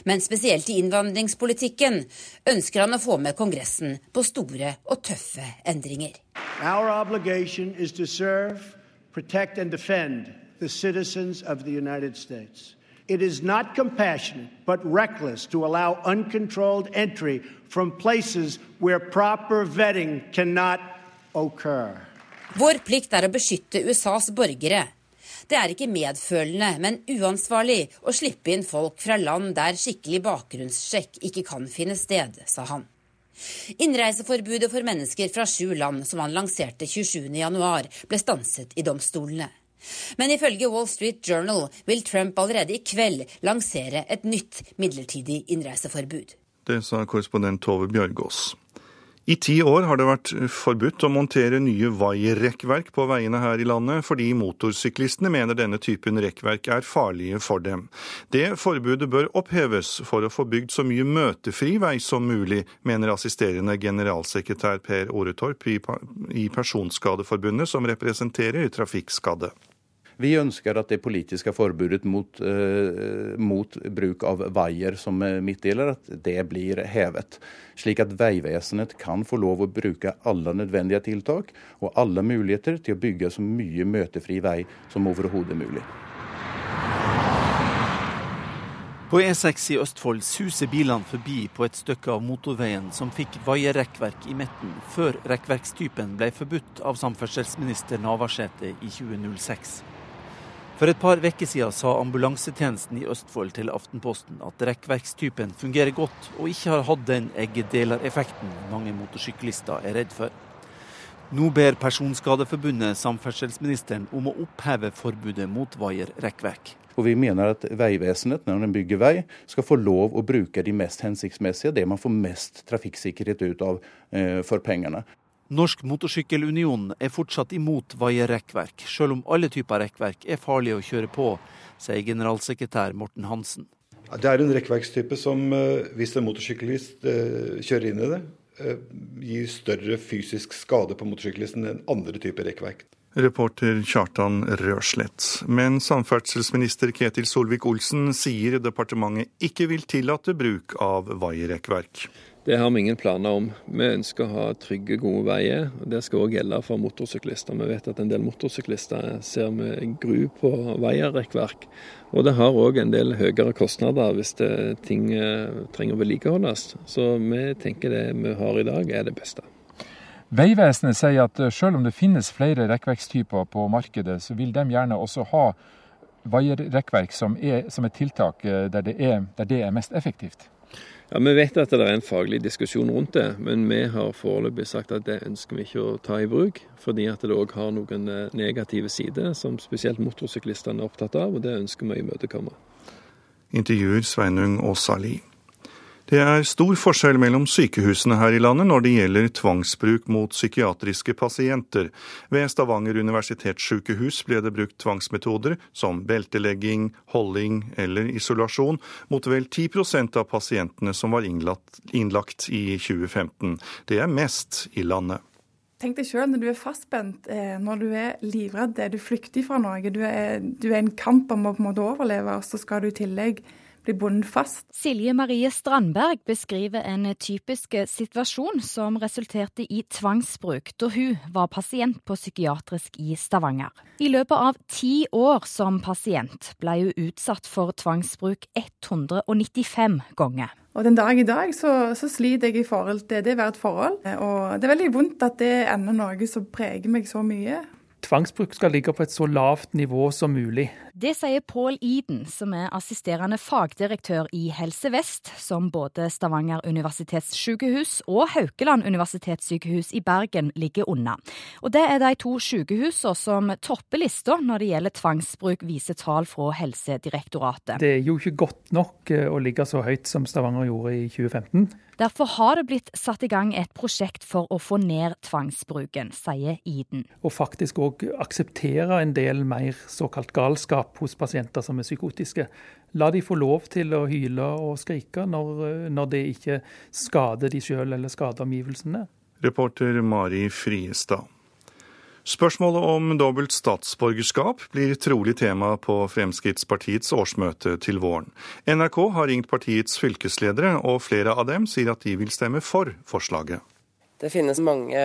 Men spesielt i innvandringspolitikken ønsker han å få med Kongressen på store og tøffe endringer. Our obligation is to serve, protect and defend the citizens of the United States. It is not compassionate, but reckless to allow uncontrolled entry from places where proper vetting cannot occur. Vår plikt er å beskytte USAs borgere. Det er ikke medfølende, men uansvarlig å slippe inn folk fra land der skikkelig bakgrunnssjekk ikke kan finne sted, sa han. Innreiseforbudet for mennesker fra sju land som han lanserte 27.1, ble stanset i domstolene. Men ifølge Wall Street Journal vil Trump allerede i kveld lansere et nytt midlertidig innreiseforbud. Det sa korrespondent Tove Bjørgaas. I ti år har det vært forbudt å montere nye vaierrekkverk på veiene her i landet, fordi motorsyklistene mener denne typen rekkverk er farlige for dem. Det forbudet bør oppheves for å få bygd så mye møtefri vei som mulig, mener assisterende generalsekretær Per Oretorp i Personskadeforbundet, som representerer trafikkskadde. Vi ønsker at det politiske forbudet mot, uh, mot bruk av veier som midtdeler, at det blir hevet. Slik at Vegvesenet kan få lov å bruke alle nødvendige tiltak og alle muligheter til å bygge så mye møtefri vei som overhodet mulig. På E6 i Østfold suser bilene forbi på et stykke av motorveien som fikk vaierrekkverk i midten, før rekkverkstypen ble forbudt av samferdselsminister Navarsete i 2006. For et par uker siden sa ambulansetjenesten i Østfold til Aftenposten at rekkverkstypen fungerer godt og ikke har hatt den eggedelereffekten mange motorsyklister er redd for. Nå ber Personskadeforbundet samferdselsministeren om å oppheve forbudet mot vaierrekkverk. Og Vi mener at Vegvesenet når de bygger vei, skal få lov å bruke de mest hensiktsmessige, det man får mest trafikksikkerhet ut av eh, for pengene. Norsk Motorsykkelunion er fortsatt imot vaierrekkverk, selv om alle typer rekkverk er farlige å kjøre på, sier generalsekretær Morten Hansen. Det er en rekkverkstype som, eh, hvis en motorsyklist eh, kjører inn i det, eh, gir større fysisk skade på motorsyklisten enn andre typer rekkverk. Reporter Kjartan Røslett. Men samferdselsminister Ketil Solvik-Olsen sier departementet ikke vil tillate bruk av vaierrekkverk. Det har vi ingen planer om. Vi ønsker å ha trygge, gode veier. og Det skal òg gjelde for motorsyklister. Vi vet at en del motorsyklister ser med gru på veierekkverk. Og det har òg en del høyere kostnader hvis ting eh, trenger å vedlikeholdes. Så vi tenker det vi har i dag er det beste. Vegvesenet sier at eh, selv om det finnes flere rekkverkstyper på markedet, så vil de gjerne også ha vaierrekkverk som, som et tiltak eh, der det, er, der det er mest effektivt. Ja, Vi vet at det er en faglig diskusjon rundt det, men vi har foreløpig sagt at det ønsker vi ikke å ta i bruk. Fordi at det òg har noen eh, negative sider som spesielt motorsyklistene er opptatt av, og det ønsker vi å imøtekomme. Intervjuer Sveinung Åsali. Det er stor forskjell mellom sykehusene her i landet når det gjelder tvangsbruk mot psykiatriske pasienter. Ved Stavanger universitetssykehus ble det brukt tvangsmetoder som beltelegging, holding eller isolasjon mot vel 10% av pasientene som var innlagt i 2015. Det er mest i landet. Tenk deg sjøl når du er fastspent, eh, når du er livredd, du flykter fra noe, du er, du er en kamp om å på en måte overleve, så skal du i tillegg blir fast. Silje Marie Strandberg beskriver en typisk situasjon som resulterte i tvangsbruk da hun var pasient på psykiatrisk i Stavanger. I løpet av ti år som pasient ble hun utsatt for tvangsbruk 195 ganger. Og Den dag i dag så, så sliter jeg i forhold til det å være et forhold. Og det er veldig vondt at det er ennå noe som preger meg så mye. Tvangsbruk skal ligge på et så lavt nivå som mulig. Det sier Pål Iden, som er assisterende fagdirektør i Helse Vest, som både Stavanger universitetssykehus og Haukeland universitetssykehus i Bergen ligger unna. Og Det er de to sykehusene som topper lista når det gjelder tvangsbruk, viser tall fra Helsedirektoratet. Det er jo ikke godt nok eh, å ligge så høyt som Stavanger gjorde i 2015. Derfor har det blitt satt i gang et prosjekt for å få ned tvangsbruken, sier Iden. Og faktisk òg akseptere en del mer såkalt galskap hos pasienter som er psykotiske. La de få lov til å hyle og skrike når, når det ikke skader de sjøl eller skader omgivelsene. Reporter Mari Friestad. Spørsmålet om dobbelt statsborgerskap blir trolig tema på Fremskrittspartiets årsmøte til våren. NRK har ringt partiets fylkesledere, og flere av dem sier at de vil stemme for forslaget. Det finnes mange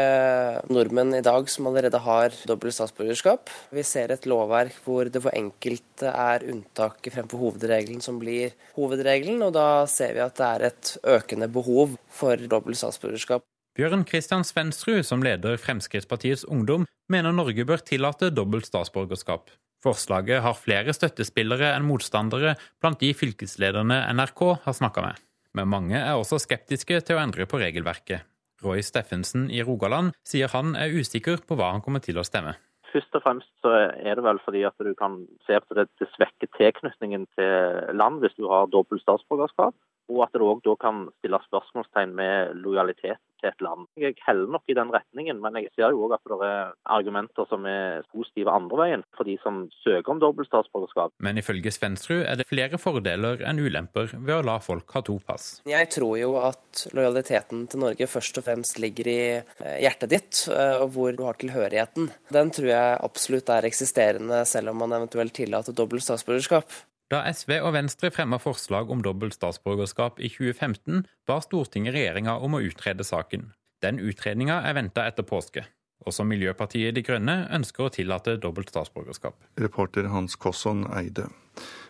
nordmenn i dag som allerede har dobbelt statsborgerskap. Vi ser et lovverk hvor det for enkelte er unntaket fremfor hovedregelen som blir hovedregelen, og da ser vi at det er et økende behov for dobbelt statsborgerskap. Bjørn Kristian Svensrud, som leder Fremskrittspartiets Ungdom, mener Norge bør tillate dobbelt statsborgerskap. Forslaget har flere støttespillere enn motstandere blant de fylkeslederne NRK har snakka med. Men mange er også skeptiske til å endre på regelverket. Roy Steffensen i Rogaland sier han er usikker på hva han kommer til å stemme. Først og fremst så er det vel fordi at du kan se at det, svekker tilknytningen til land hvis du har dobbelt statsborgerskap, og at det òg kan stilles spørsmålstegn med lojalitet til et land. Jeg heller nok i den retningen, men jeg ser jo òg at det er argumenter som er positive andre veien for de som søker om dobbelt statsborgerskap. Men ifølge Svensrud er det flere fordeler enn ulemper ved å la folk ha to pass. Jeg tror jo at lojaliteten til Norge først og fremst ligger i eh, hjertet ditt, eh, og hvor du har tilhørigheten. Den tror jeg absolutt er eksisterende, selv om man eventuelt tillater dobbelt statsborgerskap. Da SV og Venstre fremma forslag om dobbelt statsborgerskap i 2015, ba Stortinget regjeringa om å utrede saken. Den utredninga er venta etter påske. Også Miljøpartiet De Grønne ønsker å tillate dobbelt statsborgerskap. Reporter Hans Kosson Eide.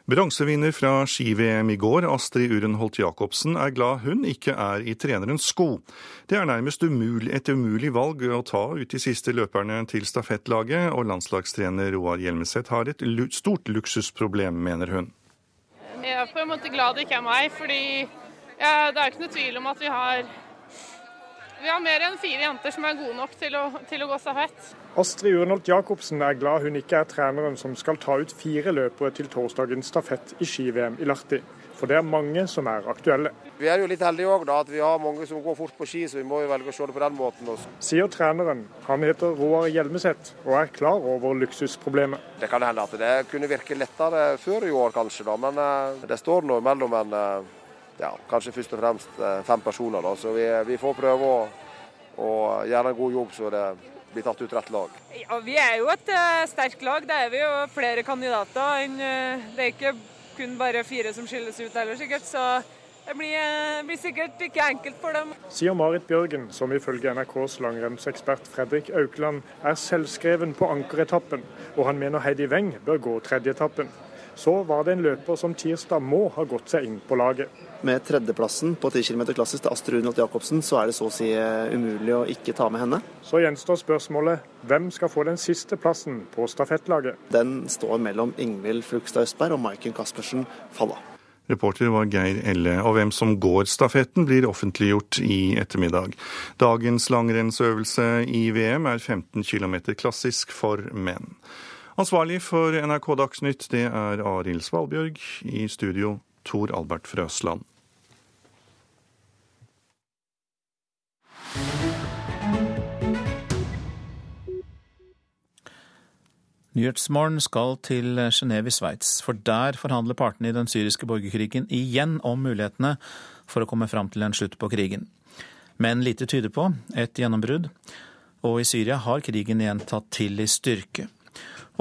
Bronsevinner fra ski-VM i går, Astrid Urenholt Jacobsen, er glad hun ikke er i trenerens sko. Det er nærmest umulig, et umulig valg å ta ut de siste løperne til stafettlaget, og landslagstrener Roar Hjelmeset har et stort luksusproblem, mener hun. Jeg er på en måte glad det ikke er meg, fordi ja, det er ikke noe tvil om at vi har vi har mer enn fire jenter som er gode nok til å, til å gå stafett. Astrid Urnholt Jacobsen er glad hun ikke er treneren som skal ta ut fire løpere til torsdagens stafett i ski-VM i Lahti. For det er mange som er aktuelle. Vi er jo litt heldige òg, at vi har mange som går fort på ski, så vi må jo velge å se det på den måten. Også. Sier treneren. Han heter Roar Hjelmeset og er klar over luksusproblemet. Det kan hende at det kunne virke lettere før i år, kanskje, da, men eh, det står nå mellom en eh, ja, kanskje først og fremst eh, fem personer. Da. Så vi, vi får prøve å, å, gjøre en god jobb så det blir tatt ut rett lag. Ja, Vi er jo et uh, sterkt lag. Det er vi jo flere kandidater. enn uh, det er ikke kun bare fire som skilles ut heller, sikkert. Så det blir, uh, blir sikkert ikke enkelt for dem. Sier Marit Bjørgen, som ifølge NRKs langrennsekspert Fredrik Aukland er selvskreven på ankeretappen, og han mener Heidi Weng bør gå tredjeetappen så var det en løper som tirsdag må ha gått seg inn på laget. Med tredjeplassen på 10 km klassisk til Astrid Unholt Jacobsen, så er det så å si eh, umulig å ikke ta med henne. Så gjenstår spørsmålet hvem skal få den siste plassen på stafettlaget? Den står mellom Ingvild Flugstad Østberg og Maiken Caspersen Falla. Reporter var Geir Elle, og hvem som går stafetten blir offentliggjort i ettermiddag. Dagens langrennsøvelse i VM er 15 km klassisk for menn. Ansvarlig for NRK Dagsnytt, det er Arild Svalbjørg. I studio Tor Albert Frøsland. Nyhetsmorgen skal til Genéve i Sveits, for der forhandler partene i den syriske borgerkrigen igjen om mulighetene for å komme fram til en slutt på krigen. Men lite tyder på et gjennombrudd, og i Syria har krigen igjen tatt til i styrke.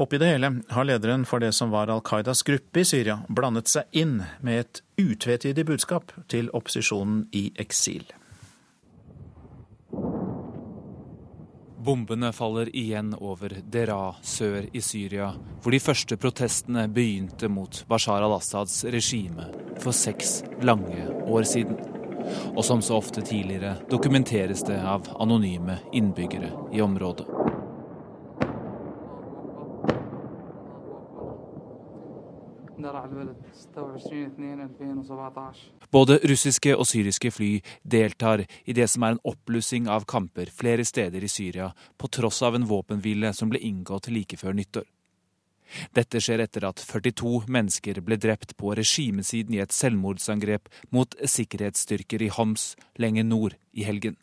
Oppi det hele har lederen for det som var Al Qaidas gruppe i Syria, blandet seg inn med et utvetydig budskap til opposisjonen i eksil. Bombene faller igjen over Dera sør i Syria, hvor de første protestene begynte mot Bashar al-Assads regime for seks lange år siden. Og som så ofte tidligere dokumenteres det av anonyme innbyggere i området. Både russiske og syriske fly deltar i det som er en oppblussing av kamper flere steder i Syria, på tross av en våpenhvile som ble inngått like før nyttår. Dette skjer etter at 42 mennesker ble drept på regimesiden i et selvmordsangrep mot sikkerhetsstyrker i Homs lenger nord i helgen.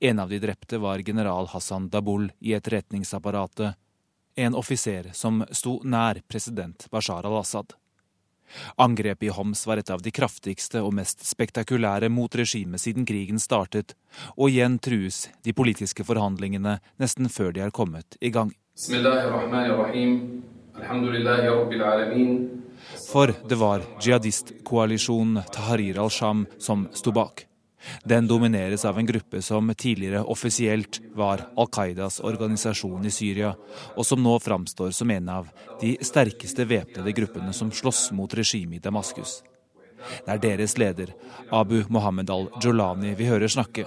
En av de drepte var general Hassan Dabul i etterretningsapparatet, en offiser som sto nær president Bashar al-Assad. Angrepet i Homs var et av de kraftigste og mest spektakulære mot regimet siden krigen startet, og igjen trues de politiske forhandlingene nesten før de er kommet i gang. For det var jihadistkoalisjonen Tahrir al-Sham som sto bak. Den domineres av en gruppe som tidligere offisielt var Al Qaidas organisasjon i Syria, og som nå framstår som en av de sterkeste væpnede gruppene som slåss mot regimet i Damaskus. Det er deres leder, Abu Mohammed al-Jolani, vi hører snakke.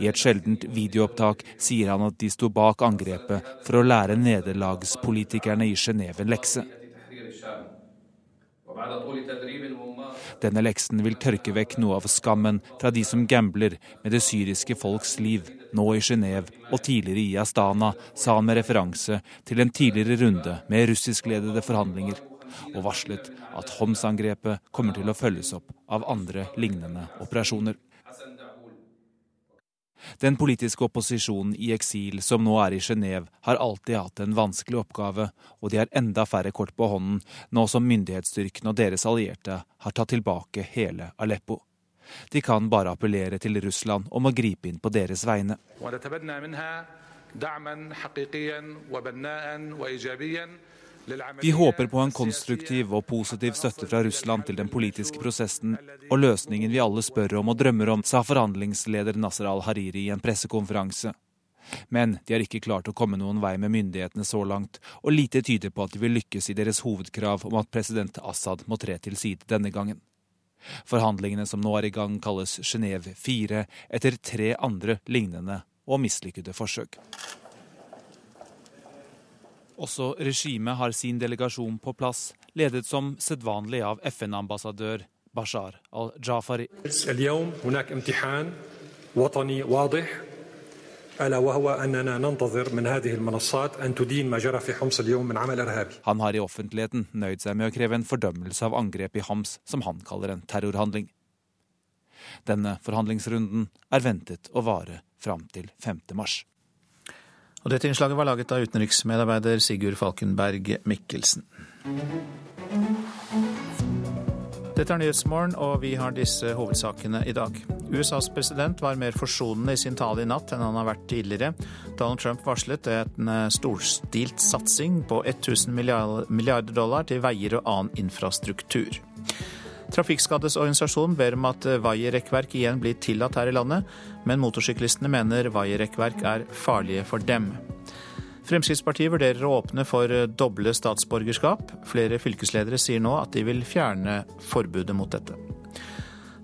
I et sjeldent videoopptak sier han at de sto bak angrepet for å lære nederlagspolitikerne i Genéve en lekse. Denne leksen vil tørke vekk noe av skammen fra de som gambler med det syriske folks liv, nå i Genéve og tidligere i Astana, sa han med referanse til en tidligere runde med russiskledede forhandlinger, og varslet at Homs-angrepet kommer til å følges opp av andre lignende operasjoner. Den politiske opposisjonen i eksil som nå er i Genéve, har alltid hatt en vanskelig oppgave, og de har enda færre kort på hånden nå som myndighetsstyrkene og deres allierte har tatt tilbake hele Aleppo. De kan bare appellere til Russland om å gripe inn på deres vegne. Vi håper på en konstruktiv og positiv støtte fra Russland til den politiske prosessen og løsningen vi alle spør om og drømmer om, sa forhandlingsleder Nasser al-Hariri i en pressekonferanse. Men de har ikke klart å komme noen vei med myndighetene så langt, og lite tyder på at de vil lykkes i deres hovedkrav om at president Assad må tre til side denne gangen. Forhandlingene som nå er i gang, kalles Genéve 4, etter tre andre lignende og mislykkede forsøk. Også regimet har sin delegasjon på plass, ledet som sedvanlig av FN-ambassadør Bashar al-Jafari. Han har i offentligheten nøyd seg med å kreve en fordømmelse av angrep i Hams, som han kaller en terrorhandling. Denne forhandlingsrunden er ventet å vare fram til 5. mars. Og dette innslaget var laget av utenriksmedarbeider Sigurd Falkenberg Mikkelsen. Dette er Nyhetsmorgen, og vi har disse hovedsakene i dag. USAs president var mer forsonende i sin tale i natt enn han har vært tidligere. Donald Trump varslet en storstilt satsing på 1000 milliarder dollar til veier og annen infrastruktur. Trafikkskaddes organisasjon ber om at vaierrekkverk igjen blir tillatt her i landet, men motorsyklistene mener vaierrekkverk er farlige for dem. Fremskrittspartiet vurderer å åpne for doble statsborgerskap. Flere fylkesledere sier nå at de vil fjerne forbudet mot dette.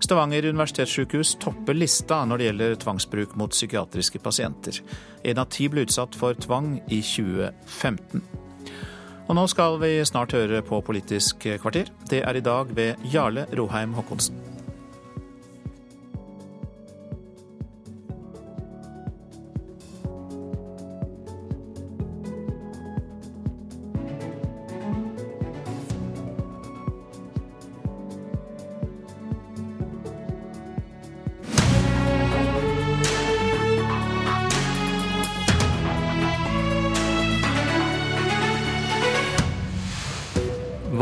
Stavanger universitetssykehus topper lista når det gjelder tvangsbruk mot psykiatriske pasienter. En av ti ble utsatt for tvang i 2015. Og nå skal vi snart høre på Politisk kvarter. Det er i dag ved Jarle Roheim Haakonsen.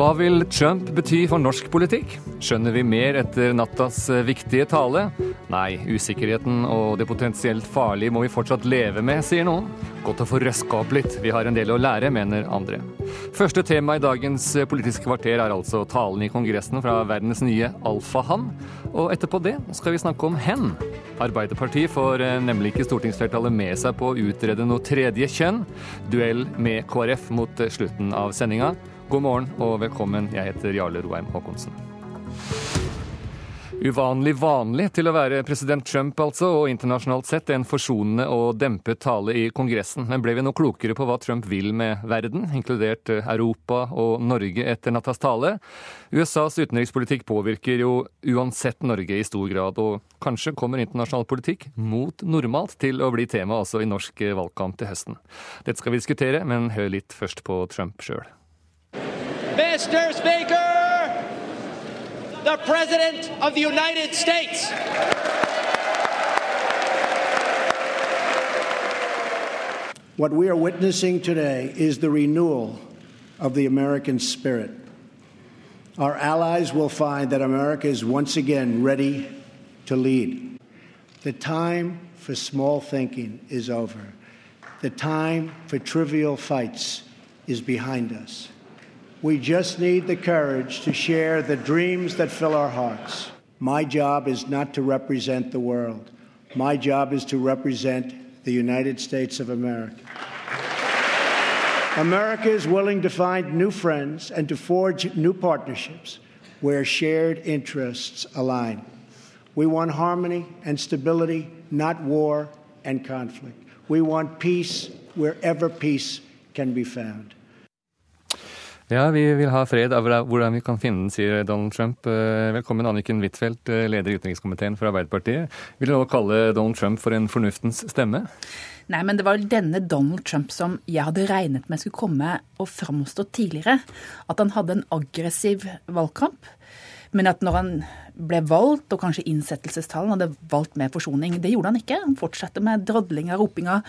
Hva vil Trump bety for norsk politikk? Skjønner vi mer etter nattas eh, viktige tale? Nei, usikkerheten og det potensielt farlige må vi fortsatt leve med, sier noen. Godt å få røska opp litt, vi har en del å lære, mener andre. Første tema i dagens Politiske kvarter er altså talen i Kongressen fra verdens nye alfahann. Og etterpå det skal vi snakke om hen. Arbeiderpartiet får eh, nemlig ikke stortingsflertallet med seg på å utrede noe tredje kjønn. Duell med KrF mot slutten av sendinga. God morgen og velkommen. Jeg heter Jarle Roheim Haakonsen. Uvanlig vanlig til å være president Trump, altså, og internasjonalt sett en forsonende og dempet tale i Kongressen. Men ble vi noe klokere på hva Trump vil med verden, inkludert Europa og Norge etter nattas tale? USAs utenrikspolitikk påvirker jo uansett Norge i stor grad, og kanskje kommer internasjonal politikk mot normalt til å bli tema også i norsk valgkamp til høsten. Dette skal vi diskutere, men hør litt først på Trump sjøl. Mr. Speaker, the President of the United States. What we are witnessing today is the renewal of the American spirit. Our allies will find that America is once again ready to lead. The time for small thinking is over. The time for trivial fights is behind us. We just need the courage to share the dreams that fill our hearts. My job is not to represent the world. My job is to represent the United States of America. America is willing to find new friends and to forge new partnerships where shared interests align. We want harmony and stability, not war and conflict. We want peace wherever peace can be found. Ja, vi vil ha fred av hvordan vi kan finne den, sier Donald Trump. Eh, velkommen Anniken Huitfeldt, eh, leder i utenrikskomiteen for Arbeiderpartiet. Vil du nå kalle Donald Trump for en fornuftens stemme? Nei, men det var denne Donald Trump som jeg hadde regnet med skulle komme og framstå tidligere. At han hadde en aggressiv valgkamp. Men at når han ble valgt, og kanskje innsettelsestallene hadde valgt med forsoning, det gjorde han ikke. Han fortsatte med drodlinga, ropinga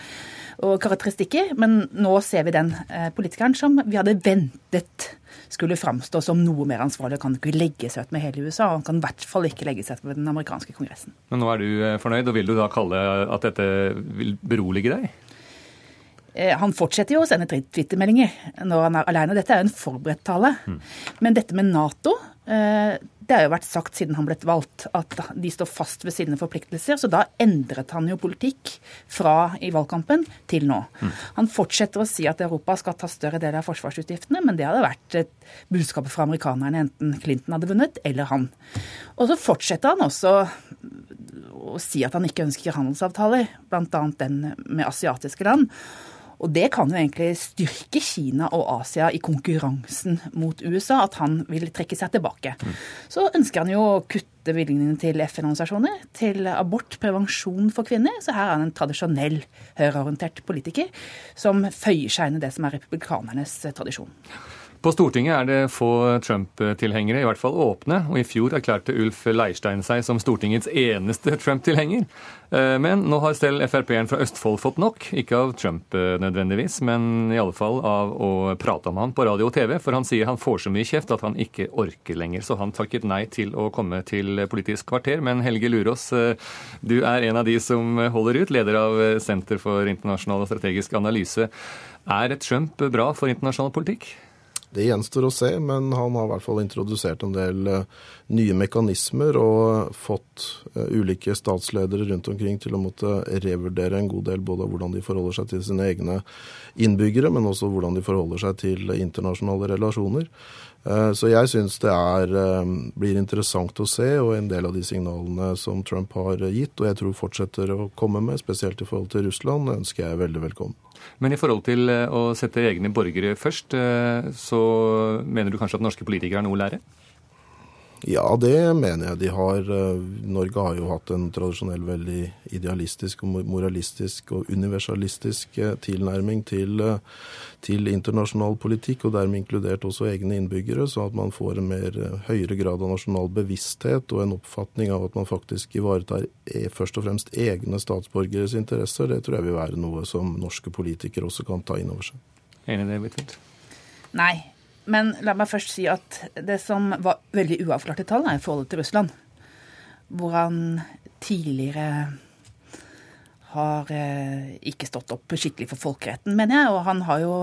og karakteristikker. Men nå ser vi den eh, politikeren som vi hadde ventet skulle framstå som noe mer ansvarlig. Han kan ikke legge seg ut med hele USA, og han kan i hvert fall ikke legge seg ut med den amerikanske kongressen. Men nå er du eh, fornøyd, og vil du da kalle at dette vil berolige deg? Eh, han fortsetter jo å sende twittermeldinger når han er alene. Dette er jo en forberedt tale. Mm. Men dette med Nato det har jo vært sagt siden han ble valgt at de står fast ved sine forpliktelser. Så da endret han jo politikk fra i valgkampen til nå. Mm. Han fortsetter å si at Europa skal ta større del av forsvarsutgiftene, men det hadde vært et budskapet fra amerikanerne enten Clinton hadde vunnet eller han. Og så fortsetter han også å si at han ikke ønsker handelsavtaler, bl.a. den med asiatiske land. Og det kan jo egentlig styrke Kina og Asia i konkurransen mot USA, at han vil trekke seg tilbake. Så ønsker han jo å kutte bevilgningene til FN-organisasjoner, til abort, prevensjon for kvinner. Så her er han en tradisjonell høyreorientert politiker som føyer seg inn i det som er republikanernes tradisjon. På Stortinget er det få Trump-tilhengere, i hvert fall åpne. Og i fjor erklærte Ulf Leirstein seg som Stortingets eneste Trump-tilhenger. Eh, men nå har selv Frp-en fra Østfold fått nok. Ikke av Trump eh, nødvendigvis, men i alle fall av å prate om han på radio og TV. For han sier han får så mye kjeft at han ikke orker lenger. Så han takket nei til å komme til Politisk kvarter. Men Helge Lurås, eh, du er en av de som holder ut, leder av Senter for internasjonal og strategisk analyse. Er Trump bra for internasjonal politikk? Det gjenstår å se, men han har i hvert fall introdusert en del uh, nye mekanismer og fått uh, ulike statsledere rundt omkring til å måtte revurdere en god del både hvordan de forholder seg til sine egne innbyggere, men også hvordan de forholder seg til internasjonale relasjoner. Uh, så jeg syns det er, blir interessant å se, og en del av de signalene som Trump har gitt, og jeg tror fortsetter å komme med, spesielt i forhold til Russland, ønsker jeg veldig velkommen. Men i forhold til eh, å sette egne borgere først, eh, så mener du kanskje at norske politikere har noe å lære? Ja, det mener jeg de har. Eh, Norge har jo hatt en tradisjonell veldig idealistisk og moralistisk og universalistisk eh, tilnærming til, eh, til, internasjonal politikk, og dermed inkludert også egne innbyggere, så at man får en mer høyere grad av nasjonal bevissthet og en oppfatning av at man faktisk ivaretar først og fremst egne statsborgeres interesser. Det tror jeg vil være noe som norske politikere også kan ta inn over seg. Enig i det, Huitfeldt? Nei, men la meg først si at det som var veldig uavklarte tall, er forholdet til Russland. Hvor han tidligere har eh, ikke stått opp skikkelig for folkeretten, mener jeg. Og han har jo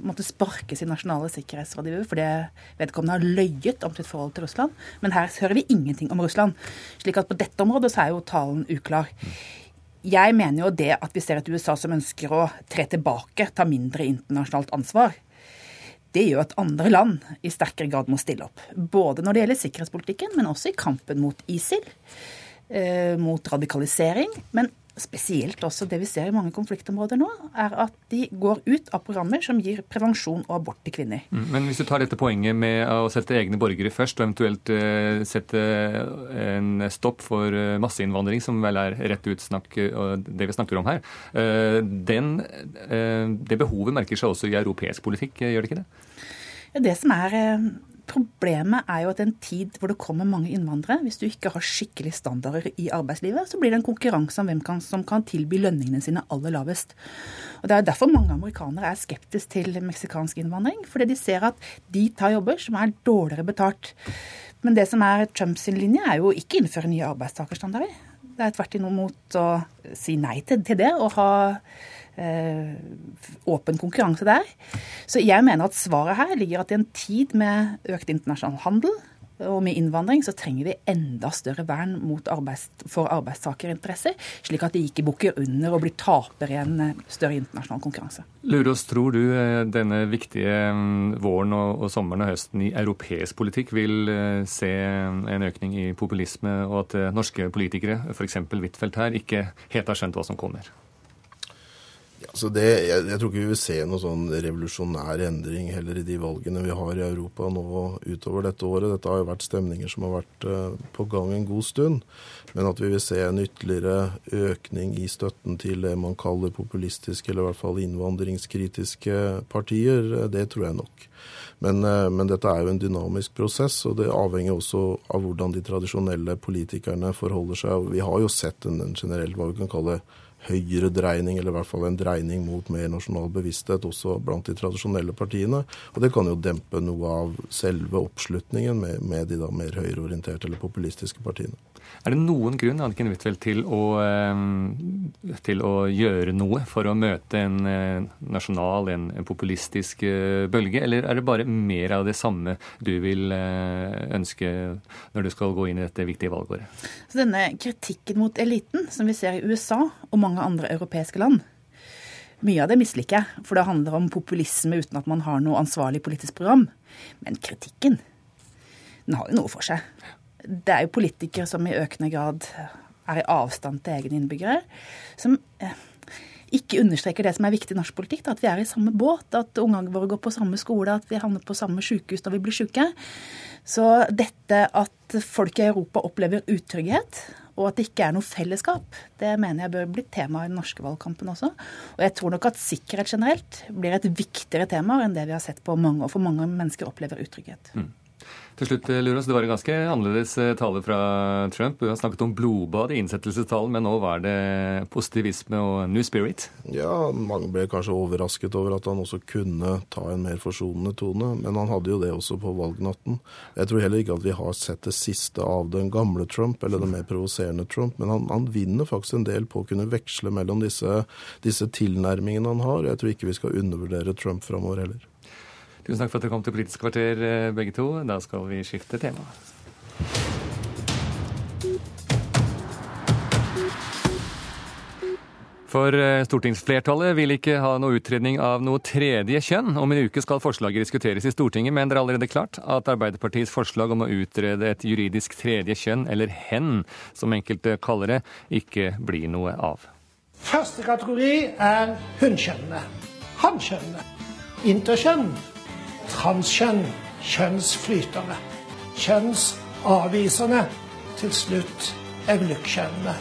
måttet sparke sin nasjonale sikkerhetsrådgiver fordi vedkommende har løyet om sitt forhold til Russland. Men her hører vi ingenting om Russland. slik at på dette området så er jo talen uklar. Jeg mener jo det at vi ser et USA som ønsker å tre tilbake, ta mindre internasjonalt ansvar det gjør at andre land i sterkere grad må stille opp. Både når det gjelder sikkerhetspolitikken, men også i kampen mot ISIL, eh, mot radikalisering. Men spesielt også det vi ser i mange konfliktområder nå, er at de går ut av programmer som gir prevensjon og abort til kvinner. Mm, men hvis du tar dette poenget med å sette egne borgere først, og eventuelt uh, sette en stopp for uh, masseinnvandring, som vel er rett ut snakk, det vi snakker om her, den, det behovet merker seg også i europeisk politikk, gjør det ikke det? Det som er Problemet er jo at en tid hvor det kommer mange innvandrere, hvis du ikke har skikkelige standarder i arbeidslivet, så blir det en konkurranse om hvem kan, som kan tilby lønningene sine aller lavest. Og Det er derfor mange amerikanere er skeptiske til meksikansk innvandring. Fordi de ser at de tar jobber som er dårligere betalt. Men det som er Trumps linje, er jo ikke innføre nye arbeidstakerstandarder. Det er tvert imot å si nei til det og ha åpen konkurranse der. Så jeg mener at svaret her ligger at i en tid med økt internasjonal handel, og med innvandring så trenger vi enda større vern arbeids, for arbeidstakerinteresser, slik at de ikke bukker under og blir taper i en eh, større internasjonal konkurranse. Lurås, tror du eh, denne viktige mm, våren og, og sommeren og høsten i europeisk politikk vil eh, se en økning i populisme, og at norske politikere, f.eks. Huitfeldt her, ikke helt har skjønt hva som kommer? Altså det, jeg, jeg, tror ikke vi vil se noen sånn revolusjonær endring heller i de valgene vi har i Europa nå utover dette året. Dette har jo vært stemninger som har vært uh, på gang en god stund. Men at vi vil se en ytterligere økning i støtten til det man kaller populistiske, eller i hvert fall innvandringskritiske partier, eh, det tror jeg nok. Men, uh, men dette er jo en dynamisk prosess, og det avhenger også av hvordan de tradisjonelle politikerne forholder seg. Vi har jo sett en, en generell, hva vi kan kalle høyere dreining, eller i hvert fall en dreining mot mer nasjonal bevissthet også blant de tradisjonelle partiene. Og det kan jo dempe noe av selve oppslutningen med, med de da mer høyreorienterte eller populistiske partiene. Er det noen grunn Anniken Huitfeldt, til, eh, til å gjøre noe for å møte en eh, nasjonal, en, populistisk eh, bølge, eller er det bare mer av det samme du vil ønske når du skal gå inn i dette viktige valgåret? Så denne kritikken mot eliten, som vi ser i USA og mange andre europeiske land, mye av det misliker jeg, for det handler om populisme uten at man har noe ansvarlig politisk program. Men kritikken, den har jo noe for seg det er jo politikere som i økende grad er i avstand til egne innbyggere, som eh, ikke understreker det som er viktig i norsk politikk, at vi er i samme båt, at ungene våre går på samme skole, at vi havner på samme sykehus når vi blir syke. Så dette at folk i Europa opplever utrygghet, og at det ikke er noe fellesskap, det mener jeg bør bli tema i den norske valgkampen også. Og jeg tror nok at sikkerhet generelt blir et viktigere tema enn det vi har sett på mange år, for mange mennesker opplever utrygghet. Mm. Til slutt, Lurås, Det var en ganske annerledes eh, tale fra Trump. Du har snakket om blodbad i innsettelsestalen, men nå var det positivisme og new spirit? Ja, mange ble kanskje overrasket over at han også kunne ta en mer forsonende tone. Men han hadde jo det også på valgnatten. Jeg tror heller ikke at vi har sett det siste av den gamle Trump, eller den mer provoserende Trump. Men han, han, vinner faktisk en del på å kunne veksle mellom disse, disse tilnærmingene han har. Jeg tror ikke vi skal undervurdere Trump framover heller. Tusen takk for at dere kom til Politisk kvarter, eh, begge to. Da skal vi skifte tema. For eh, stortingsflertallet vil ikke ha noe utredning av noe tredje kjønn. Om en uke skal forslaget diskuteres i Stortinget, men det er allerede klart at Arbeiderpartiets forslag om å utrede et juridisk tredje kjønn, eller hen, som enkelte kaller det, ikke blir noe av. Første kategori er hunnkjønnene. Hannkjønnene. Interkjønn transkjønn, kjønnsflytere. Kjønnsavvisende. Til slutt evlukkjønnende.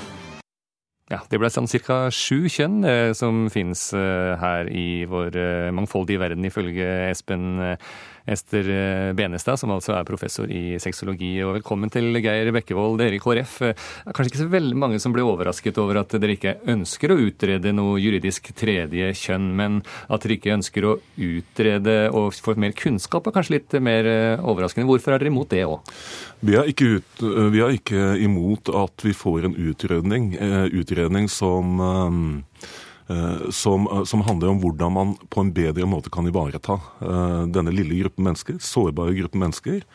Ja, Det ble sånn ca. sju kjønn eh, som finnes eh, her i vår eh, mangfoldige verden, ifølge Espen eh, Ester eh, Benestad, som altså er professor i sexologi. Og velkommen til Geir Bekkevold, dere i KrF. Det er kanskje ikke så veldig mange som ble overrasket over at dere ikke ønsker å utrede noe juridisk tredje kjønn, men at dere ikke ønsker å utrede og få mer kunnskap, er kanskje litt mer eh, overraskende. Hvorfor er dere imot det òg? Vi vi er ikke imot at vi får en utredning, eh, utredning som Eh, som, eh, som, handler om hvordan man på en bedre måte kan ivareta eh, denne lille gruppen mennesker, sårbare gruppen mennesker.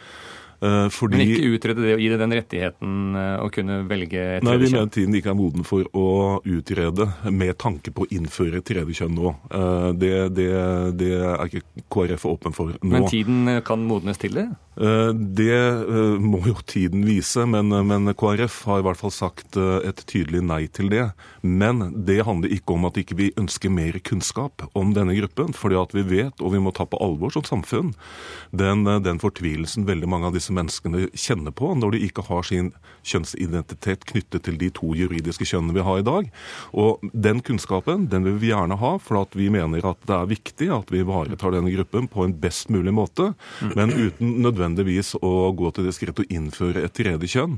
Fordi, Men ikke utrede det og gi det den rettigheten å kunne velge tredje kjønn? Nei, vi mener tiden ikke er moden for å utrede med tanke på å innføre tredje kjønn nå. Det, det, det er ikke KrF åpen for nå. Men tiden kan modnes til det? Eh, det eh, må jo tiden vise, men, men, KrF har i hvert fall sagt eh, et tydelig nei til det. Men det handler ikke om at ikke vi ikke ønsker mer kunnskap om denne gruppen. fordi at vi vet, og vi må ta på alvor som samfunn, den, den fortvilelsen veldig mange av disse menneskene kjenner på når de ikke har sin kjønnsidentitet knyttet til de to juridiske kjønnene vi har i dag. Og den kunnskapen den vil vi gjerne ha, for at vi mener at det er viktig at vi ivaretar denne gruppen på en best mulig måte, men uten nødvendigvis nødvendigvis å gå til det skritt å innføre et tredje kjønn.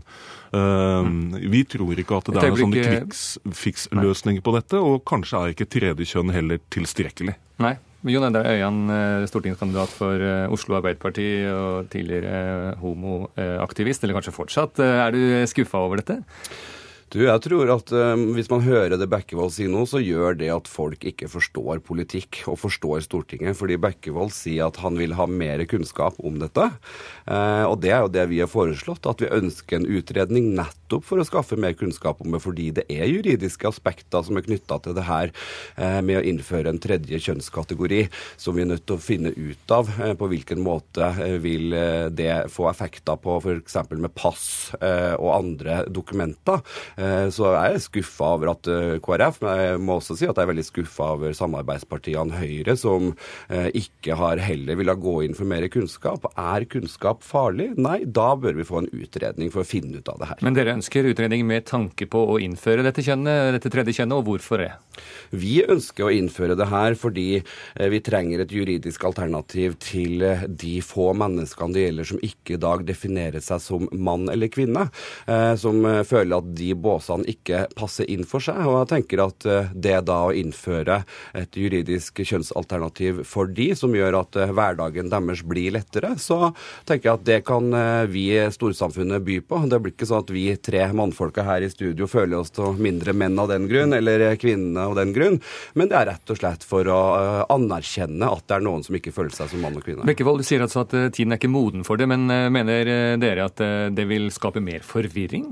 Uh, vi tror ikke at det er noen sånne kvikkfiks-løsninger på dette, og kanskje er ikke tredje kjønn heller tilstrekkelig. Nei. Jon Endre Øyan, eh, stortingskandidat for eh, Oslo Arbeiderparti og tidligere homoaktivist, eller kanskje fortsatt. Er du skuffa over dette? Du, jeg tror at um, Hvis man hører det Bekkevold sier nå, så gjør det at folk ikke forstår politikk og forstår Stortinget. Fordi Bekkevold sier at han vil ha mer kunnskap om dette. Uh, og det er jo det vi har foreslått, at vi ønsker en utredning nettopp for å skaffe mer kunnskap om det. Fordi det er juridiske aspekter som er knytta til det her uh, med å innføre en tredje kjønnskategori, som vi er nødt til å finne ut av. Uh, på hvilken måte vil det få effekter på f.eks. med pass og andre dokumenter. Eh, så jeg er skuffa over at eh, KrF, men jeg må også si at jeg er veldig skuffa over samarbeidspartiene Høyre, som eh, ikke har heller villet gå inn for mer kunnskap. Er kunnskap farlig? Nei, da bør vi få en utredning for å finne ut av det her. Men dere ønsker utredning med tanke på å innføre dette kjønnet, dette tredje kjønnet, og hvorfor det? Vi ønsker å innføre det her fordi vi trenger et juridisk alternativ til de få menneskene det gjelder som ikke i dag definerer seg som mann eller kvinne, som føler at de båsene ikke passer inn for seg. Og jeg tenker at eh, det da å innføre et juridisk kjønnsalternativ for de, som gjør at eh, hverdagen deres blir lettere, så tenker jeg at det kan vi vi storsamfunnet by på. Det blir ikke sånn at vi tre mannfolka her i studio føler oss til mindre menn av den grunn, eller kvinnene av den grunn, men det er rett og slett for å anerkjenne at det er noen som ikke føler seg som mann og kvinne. Bekkevold, du sier altså at tiden er ikke moden for det, men mener dere at det vil skape mer forvirring?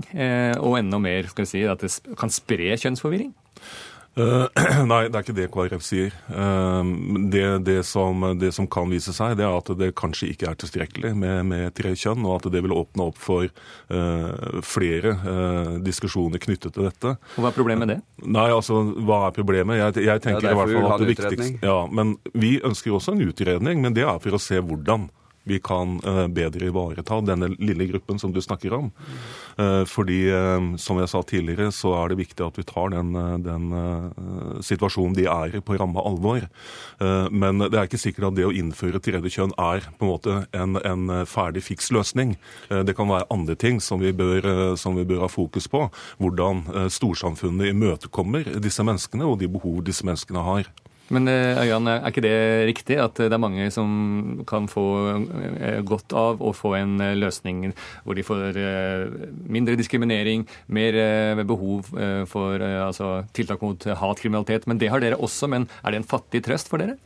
Og enda mer skal vi si, at det kan spre kjønnsforvirring? Uh, nei, det er ikke det KrF sier. Uh, det, det, som, det, som, kan vise seg, det er at det kanskje ikke er tilstrekkelig med, med tre kjønn, og at det vil åpne opp for uh, flere diskusjoner knyttet til dette. Og Hva er problemet med det? Nei, altså, Hva er problemet? Jeg, jeg tenker ja, i hvert fall at det viktigste ja, men Vi ønsker også en utredning, men det er for å se hvordan vi kan eh, bedre ivareta denne lille gruppen som du snakker om. Eh, fordi, eh, som jeg sa tidligere, så er det viktig at vi tar den, den situasjonen de er i, på ramme alvor. Men det er ikke sikkert at det å innføre tredje kjønn er på en måte en, en ferdig fiks løsning. Det kan være andre ting som vi, bør, som vi bør ha fokus på. Hvordan storsamfunnet imøtekommer disse menneskene og de behov disse menneskene har. Men eh, Øyan, er ikke det riktig at det er mange som kan få eh, godt av å få en eh, løsning hvor de får mindre diskriminering, mer behov for altså, tiltak mot hatkriminalitet? Men det har dere også, men er det en fattig trøst for dere?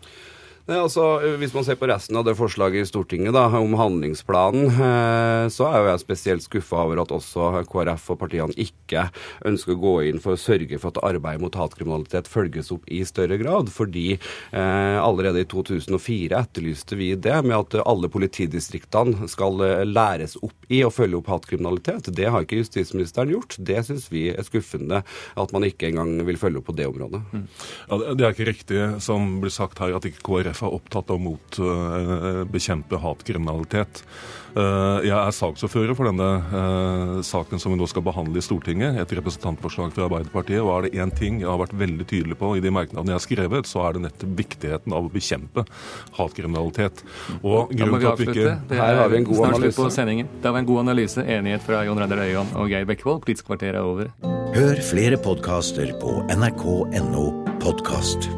Ja, altså, hvis man ser på resten av det forslaget i Stortinget da, om handlingsplanen, eh, så er jo jeg spesielt skuffa over at også KrF og partiene ikke ønsker å gå inn for å sørge for at arbeidet mot hatkriminalitet følges opp i større grad. Fordi eh, allerede i 2004 etterlyste vi det med at alle politidistriktene skal eh, læres opp i å følge opp hatkriminalitet. Det har ikke justisministeren gjort. Det syns vi er skuffende at man ikke engang vil følge opp på det området. Mm. Ja, det er ikke riktig som blir sagt her at ikke KrF KrF er opptatt av å uh, bekjempe hatkriminalitet. Uh, jeg er saksordfører for denne uh, saken som vi nå skal behandle i Stortinget. Et representantforslag fra Arbeiderpartiet. Og er det én ting jeg har vært veldig tydelig på i de merknadene jeg har skrevet, så er det nettopp viktigheten av å bekjempe hatkriminalitet. Og grunnen til at vi ikke Her har vi en god analyse. På sendingen. Det var en god analyse. Enighet fra Jon Reidar Øyan og Geir Bekkevold. Politisk kvarter er over. Hør flere podkaster på nrk.no podkast.